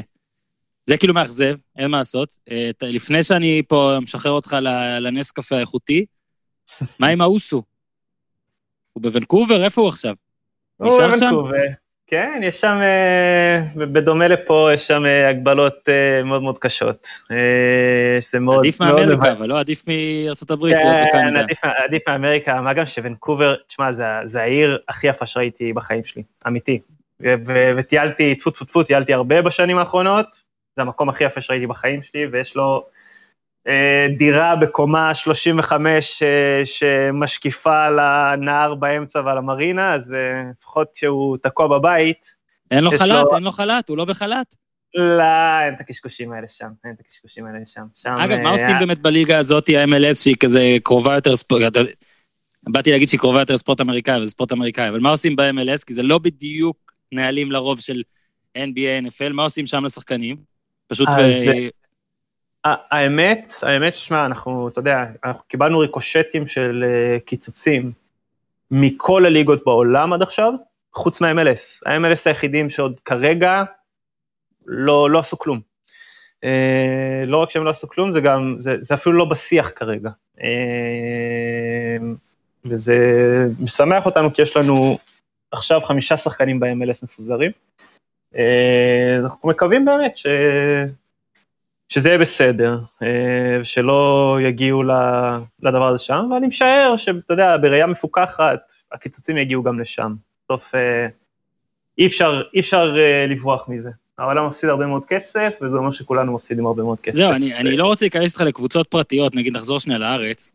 זה כאילו מאכזב, אין מה לעשות. אה, לפני שאני פה משחרר אותך לנס קפה האיכותי, מה עם האוסו? הוא בוונקובר? איפה הוא עכשיו? הוא בוונקובר. כן, יש שם, אה, בדומה לפה, יש שם אה, הגבלות אה, מאוד מאוד קשות. זה מאוד... עדיף מאמריקה, אבל לא עדיף מארצות הברית. כן, עדיף, עדיף מאמריקה, מה גם שוונקובר, תשמע, זה, זה העיר הכי יפה שראיתי בחיים שלי, אמיתי. וטיילתי, טפו טפו טפו, טיילתי הרבה בשנים האחרונות, זה המקום הכי יפה שראיתי בחיים שלי, ויש לו דירה בקומה 35 אה, שמשקיפה על הנהר באמצע ועל המרינה, אז אה, לפחות כשהוא תקוע בבית... אין לו חל"ת, לו... אין לו חל"ת, הוא לא בחל"ת. לא, אין את הקשקושים האלה שם, אין את הקשקושים האלה שם. שם אגב, מה עושים באמת בליגה הזאת, ה-MLS, שהיא כזה קרובה יותר ספורט, באתי להגיד שהיא קרובה יותר ספורט אמריקאי, וזה ספורט אמריקאי, אבל מה עושים ב-MLS? כי זה לא בדיוק נהלים לרוב של NBA, NFL, מה עושים שם לשחקנים? פשוט... האמת, האמת, שמע, אנחנו, אתה יודע, אנחנו קיבלנו ריקושטים של uh, קיצוצים מכל הליגות בעולם עד עכשיו, חוץ מה-MLS. ה-MLS היחידים שעוד כרגע לא, לא עשו כלום. Uh, לא רק שהם לא עשו כלום, זה גם, זה, זה אפילו לא בשיח כרגע. Uh, וזה משמח אותנו כי יש לנו עכשיו חמישה שחקנים ב-MLS מפוזרים. אנחנו מקווים באמת ש... שזה יהיה בסדר, אה, שלא יגיעו לדבר הזה שם, ואני משער שאתה יודע, בראייה מפוקחת, הקיצוצים יגיעו גם לשם. בסוף אה, אי אפשר, אי אפשר אה, לברוח מזה. העולם מפסיד הרבה מאוד כסף, וזה אומר שכולנו מפסידים הרבה מאוד כסף. זהו, אני, אני לא רוצה להיכנס איתך לקבוצות פרטיות, נגיד נחזור שנייה לארץ,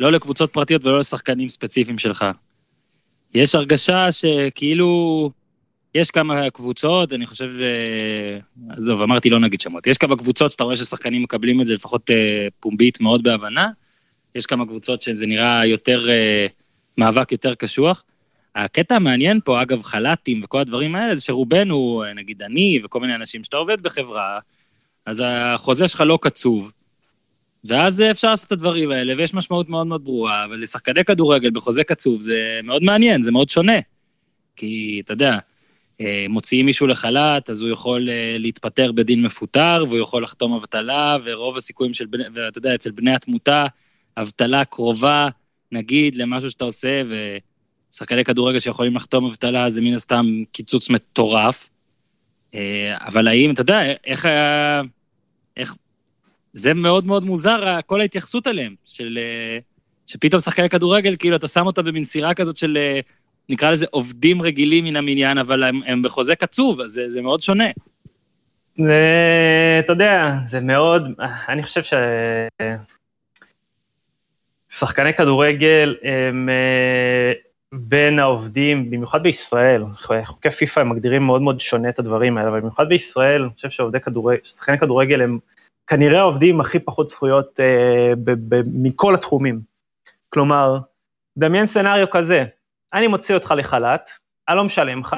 לא לקבוצות פרטיות ולא לשחקנים ספציפיים שלך. יש הרגשה שכאילו יש כמה קבוצות, אני חושב, אה, עזוב, אמרתי לא נגיד שמות, יש כמה קבוצות שאתה רואה ששחקנים מקבלים את זה לפחות אה, פומבית מאוד בהבנה, יש כמה קבוצות שזה נראה יותר, אה, מאבק יותר קשוח. הקטע המעניין פה, אגב, חל"תים וכל הדברים האלה, זה שרובנו, נגיד אני וכל מיני אנשים, שאתה עובד בחברה, אז החוזה שלך לא קצוב, ואז אפשר לעשות את הדברים האלה, ויש משמעות מאוד מאוד ברורה, אבל לשחקני כדורגל בחוזה קצוב זה מאוד מעניין, זה מאוד שונה. כי, אתה יודע, מוציאים מישהו לחל"ת, אז הוא יכול אה, להתפטר בדין מפוטר, והוא יכול לחתום אבטלה, ורוב הסיכויים של, בני, ואתה יודע, אצל בני התמותה, אבטלה קרובה, נגיד, למשהו שאתה עושה, ושחקני כדורגל שיכולים לחתום אבטלה, זה מן הסתם קיצוץ מטורף. אה, אבל האם, אתה יודע, איך היה... איך... זה מאוד מאוד מוזר, כל ההתייחסות אליהם, של... אה, שפתאום שחקני כדורגל, כאילו, אתה שם אותה במין סירה כזאת של, אה, נקרא לזה עובדים רגילים מן המניין, אבל הם, הם בחוזה קצוב, אז זה, זה מאוד שונה. אתה יודע, זה מאוד, אני חושב ש... שחקני כדורגל הם אה, בין העובדים, במיוחד בישראל, חוקי פיפ"א הם מגדירים מאוד מאוד שונה את הדברים האלה, אבל במיוחד בישראל, אני חושב שעובדי כדורגל, שחקני כדורגל הם כנראה העובדים הכי פחות זכויות אה, ב- ב- מכל התחומים. כלומר, דמיין סצנריו כזה, אני מוציא אותך לחל"ת, אני לא משלם לך,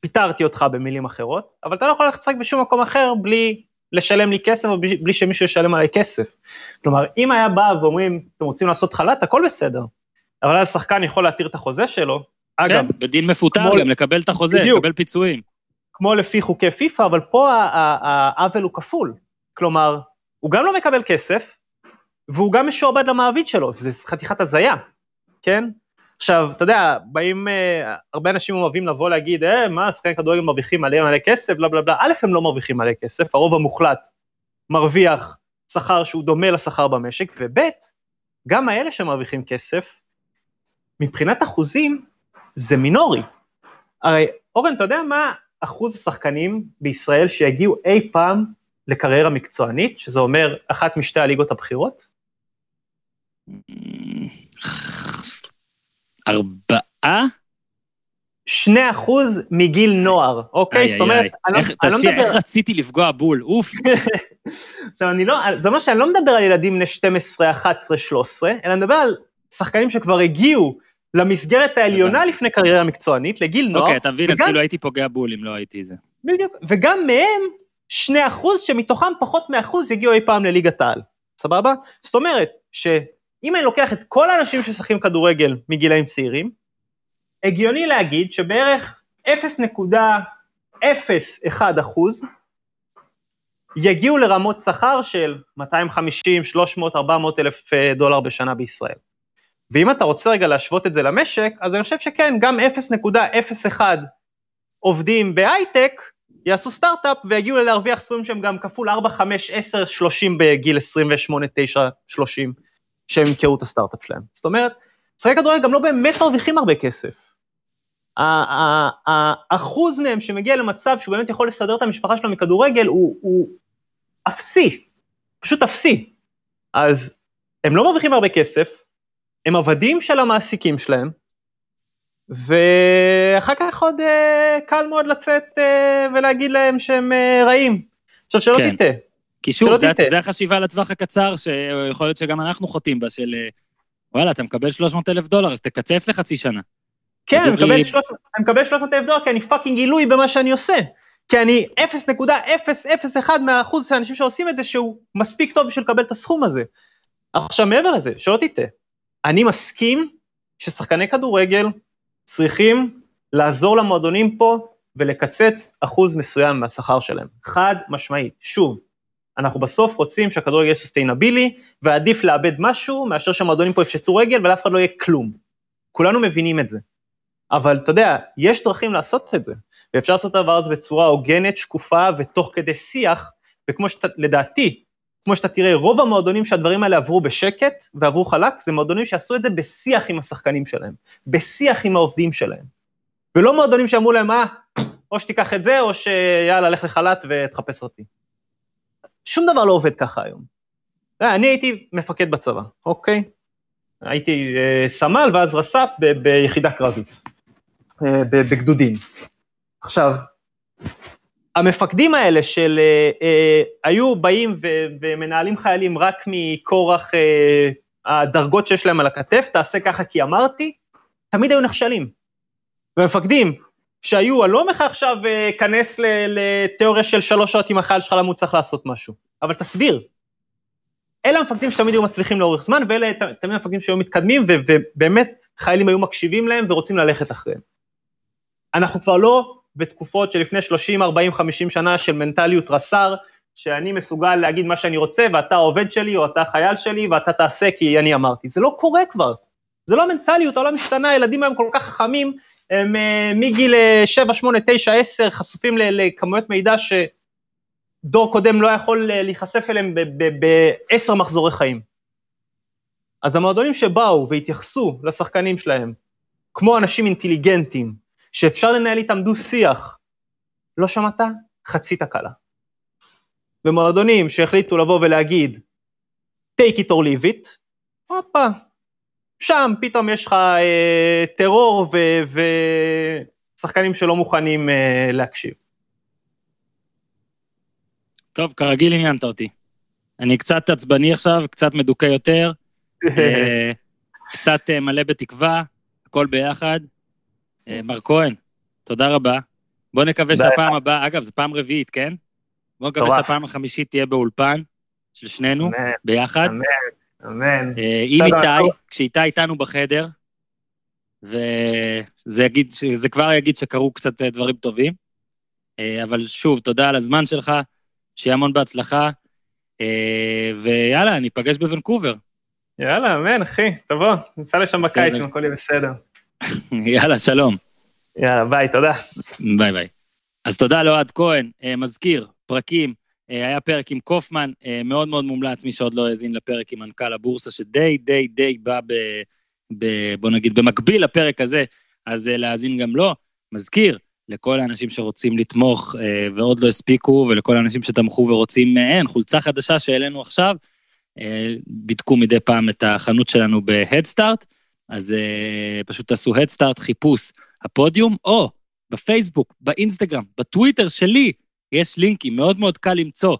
פיטרתי אותך במילים אחרות, אבל אתה לא יכול ללכת לשחק בשום מקום אחר בלי לשלם לי כסף או בלי שמישהו ישלם עליי כסף. כלומר, אם היה בא ואומרים, אתם רוצים לעשות חל"ת, הכל בסדר. אבל אז שחקן יכול להתיר את החוזה שלו, כן, אגב... בדין מפוטר כמו... גם, לקבל את החוזה, בדיוק, לקבל פיצויים. כמו לפי חוקי פיפ"א, אבל פה העוול הוא כפול. כלומר, הוא גם לא מקבל כסף, והוא גם משועבד למעביד שלו, שזה חתיכת הזיה, כן? עכשיו, אתה יודע, באים, אה, הרבה אנשים אוהבים לבוא להגיד, אה, מה, שחקנים כדורגל מרוויחים מלא מלא כסף, בלה בלה בלה, א', הם לא מרוויחים מלא כסף, הרוב המוחלט מרוויח שכר שהוא דומה לשכר במשק, וב', גם האלה שמרוויחים כסף, מבחינת אחוזים, זה מינורי. הרי, אורן, אתה יודע מה אחוז השחקנים בישראל שיגיעו אי פעם לקריירה מקצוענית, שזה אומר אחת משתי הליגות הבכירות? ארבעה? שני אחוז מגיל נוער, אוקיי? זאת אומרת, אני לא, אני לא מדבר... איך רציתי לפגוע בול, אוף. עכשיו, אני לא, זה אומר שאני לא מדבר על ילדים בני 12, 11, 13, אלא אני מדבר על שחקנים שכבר הגיעו למסגרת העליונה לפני קריירה מקצוענית, לגיל נוער. אוקיי, אתה מבין, אז כאילו הייתי פוגע בול אם לא הייתי זה. בדיוק, וגם מהם שני אחוז, שמתוכם פחות מאחוז יגיעו אי פעם לליגת העל, סבבה? זאת אומרת, שאם אני לוקח את כל האנשים ששחקים כדורגל מגילאים צעירים, הגיוני להגיד שבערך 0.01 אחוז יגיעו לרמות שכר של 250, 300, 400 אלף אה, דולר בשנה בישראל. ואם אתה רוצה רגע להשוות את זה למשק, אז אני חושב שכן, גם 0.01 עובדים בהייטק יעשו סטארט-אפ ויגיעו להרוויח סכומים שהם גם כפול 4, 5, 10, 30 בגיל 28, 9, 30, שהם ימכרו את הסטארט-אפ שלהם. זאת אומרת, שחקי כדורגל גם לא באמת מרוויחים הרבה כסף. האחוז מהם שמגיע למצב שהוא באמת יכול לסדר את המשפחה שלו מכדורגל הוא, הוא אפסי, פשוט אפסי. אז הם לא מרוויחים הרבה כסף, הם עבדים של המעסיקים שלהם, ואחר כך עוד אה, קל מאוד לצאת אה, ולהגיד להם שהם אה, רעים. עכשיו, שלא כן. תטעה. כי שוב, זה, זה החשיבה לטווח הקצר, שיכול להיות שגם אנחנו חוטאים בה, של וואלה, אתה מקבל 300 אלף דולר, אז תקצץ לחצי שנה. כן, אני מקבל, 300, אני מקבל 300 אלף דולר כי אני fucking עילוי במה שאני עושה. כי אני 0.001 מהאחוז של האנשים שעושים את זה, שהוא מספיק טוב בשביל לקבל את הסכום הזה. עכשיו, מעבר לזה, שלא תטעה, אני מסכים ששחקני כדורגל צריכים לעזור למועדונים פה ולקצץ אחוז מסוים מהשכר שלהם. חד משמעית. שוב, אנחנו בסוף רוצים שהכדורגל יהיה סוסטיינבילי, ועדיף לאבד משהו מאשר שהמועדונים פה יפשטו רגל ולאף אחד לא יהיה כלום. כולנו מבינים את זה. אבל אתה יודע, יש דרכים לעשות את זה, ואפשר לעשות את הדבר הזה בצורה הוגנת, שקופה ותוך כדי שיח, וכמו שאתה, לדעתי, כמו שאתה תראה, רוב המועדונים שהדברים האלה עברו בשקט ועברו חלק, זה מועדונים שעשו את זה בשיח עם השחקנים שלהם, בשיח עם העובדים שלהם. ולא מועדונים שאמרו להם, אה, או שתיקח את זה, או שיאללה, לך לחל"ת ותחפש אותי. שום דבר לא עובד ככה היום. אני הייתי מפקד בצבא, אוקיי? הייתי אה, סמל ואז רס"פ ביחידה קרבית, אה, בגדודים. עכשיו, המפקדים האלה של, אה, אה, היו באים ו, ומנהלים חיילים רק מכורח אה, הדרגות שיש להם על הכתף, תעשה ככה כי אמרתי, תמיד היו נכשלים. ומפקדים שהיו, אני לא אומר לך עכשיו, אה, כנס לתיאוריה של שלוש שעות עם החייל שלך למה הוא צריך לעשות משהו, אבל תסביר. אלה המפקדים שתמיד היו מצליחים לאורך זמן, ואלה תמיד המפקדים שהיו מתקדמים, ובאמת חיילים היו מקשיבים להם ורוצים ללכת אחריהם. אנחנו כבר לא בתקופות שלפני 30, 40, 50 שנה של מנטליות רס"ר, שאני מסוגל להגיד מה שאני רוצה, ואתה עובד שלי, או אתה חייל שלי, ואתה תעשה כי אני אמרתי. זה לא קורה כבר. זה לא המנטליות, העולם משתנה, הילדים היום כל כך חכמים, הם uh, מגיל 7, 8, 9, 10, חשופים לכמויות מידע ש... דור קודם לא יכול אה, להיחשף אליהם בעשר מחזורי חיים. אז המועדונים שבאו והתייחסו לשחקנים שלהם כמו אנשים אינטליגנטים, שאפשר לנהל איתם דו-שיח, לא שמעת? חצי תקלה. ומועדונים שהחליטו לבוא ולהגיד, take it or leave it, הופה, שם פתאום יש לך אה, טרור ושחקנים שלא מוכנים אה, להקשיב. טוב, כרגיל עניינת אותי. אני קצת עצבני עכשיו, קצת מדוכא יותר, אה, קצת אה, מלא בתקווה, הכל ביחד. אה, מר כהן, תודה רבה. בוא נקווה שהפעם הבאה, אגב, זו פעם רביעית, כן? בוא נקווה שהפעם החמישית תהיה באולפן של שנינו, ביחד. אמן, אמן. עם איתי, כשאיתי איתנו בחדר, וזה יגיד, זה כבר יגיד שקרו קצת דברים טובים. אבל שוב, תודה על הזמן שלך, שיהיה המון בהצלחה, ויאללה, ניפגש בוונקובר. יאללה, אמן, אחי, תבוא, ניסע לשם בקיץ אם הכל יהיה בסדר. יאללה, שלום. יאללה, ביי, תודה. ביי ביי. אז תודה לאוהד כהן, אה, מזכיר, פרקים, אה, היה פרק עם קופמן, אה, מאוד מאוד מומלץ, מי שעוד לא האזין לפרק עם מנכ"ל הבורסה, שדי די די בא ב... ב בוא נגיד, במקביל לפרק הזה, אז להאזין גם לו. מזכיר, לכל האנשים שרוצים לתמוך ועוד לא הספיקו, ולכל האנשים שתמכו ורוצים, אין, חולצה חדשה שהעלינו עכשיו, בדקו מדי פעם את החנות שלנו בהדסטארט, אז פשוט תעשו הדסטארט, חיפוש הפודיום, או בפייסבוק, באינסטגרם, בטוויטר שלי, יש לינקים, מאוד מאוד קל למצוא.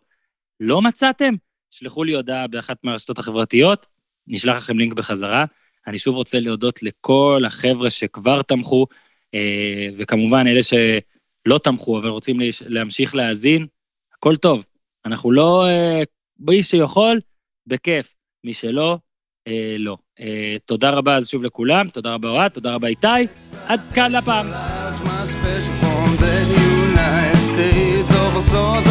לא מצאתם? שלחו לי הודעה באחת מהרשתות החברתיות, נשלח לכם לינק בחזרה. אני שוב רוצה להודות לכל החבר'ה שכבר תמכו, וכמובן אלה שלא תמכו, אבל רוצים להמשיך להאזין, הכל טוב. אנחנו לא, מי שיכול, בכיף. מי שלא, אה, לא. אה, תודה רבה אז שוב לכולם, תודה רבה אוהד, תודה רבה איתי, עד כאן לפעם. 我走。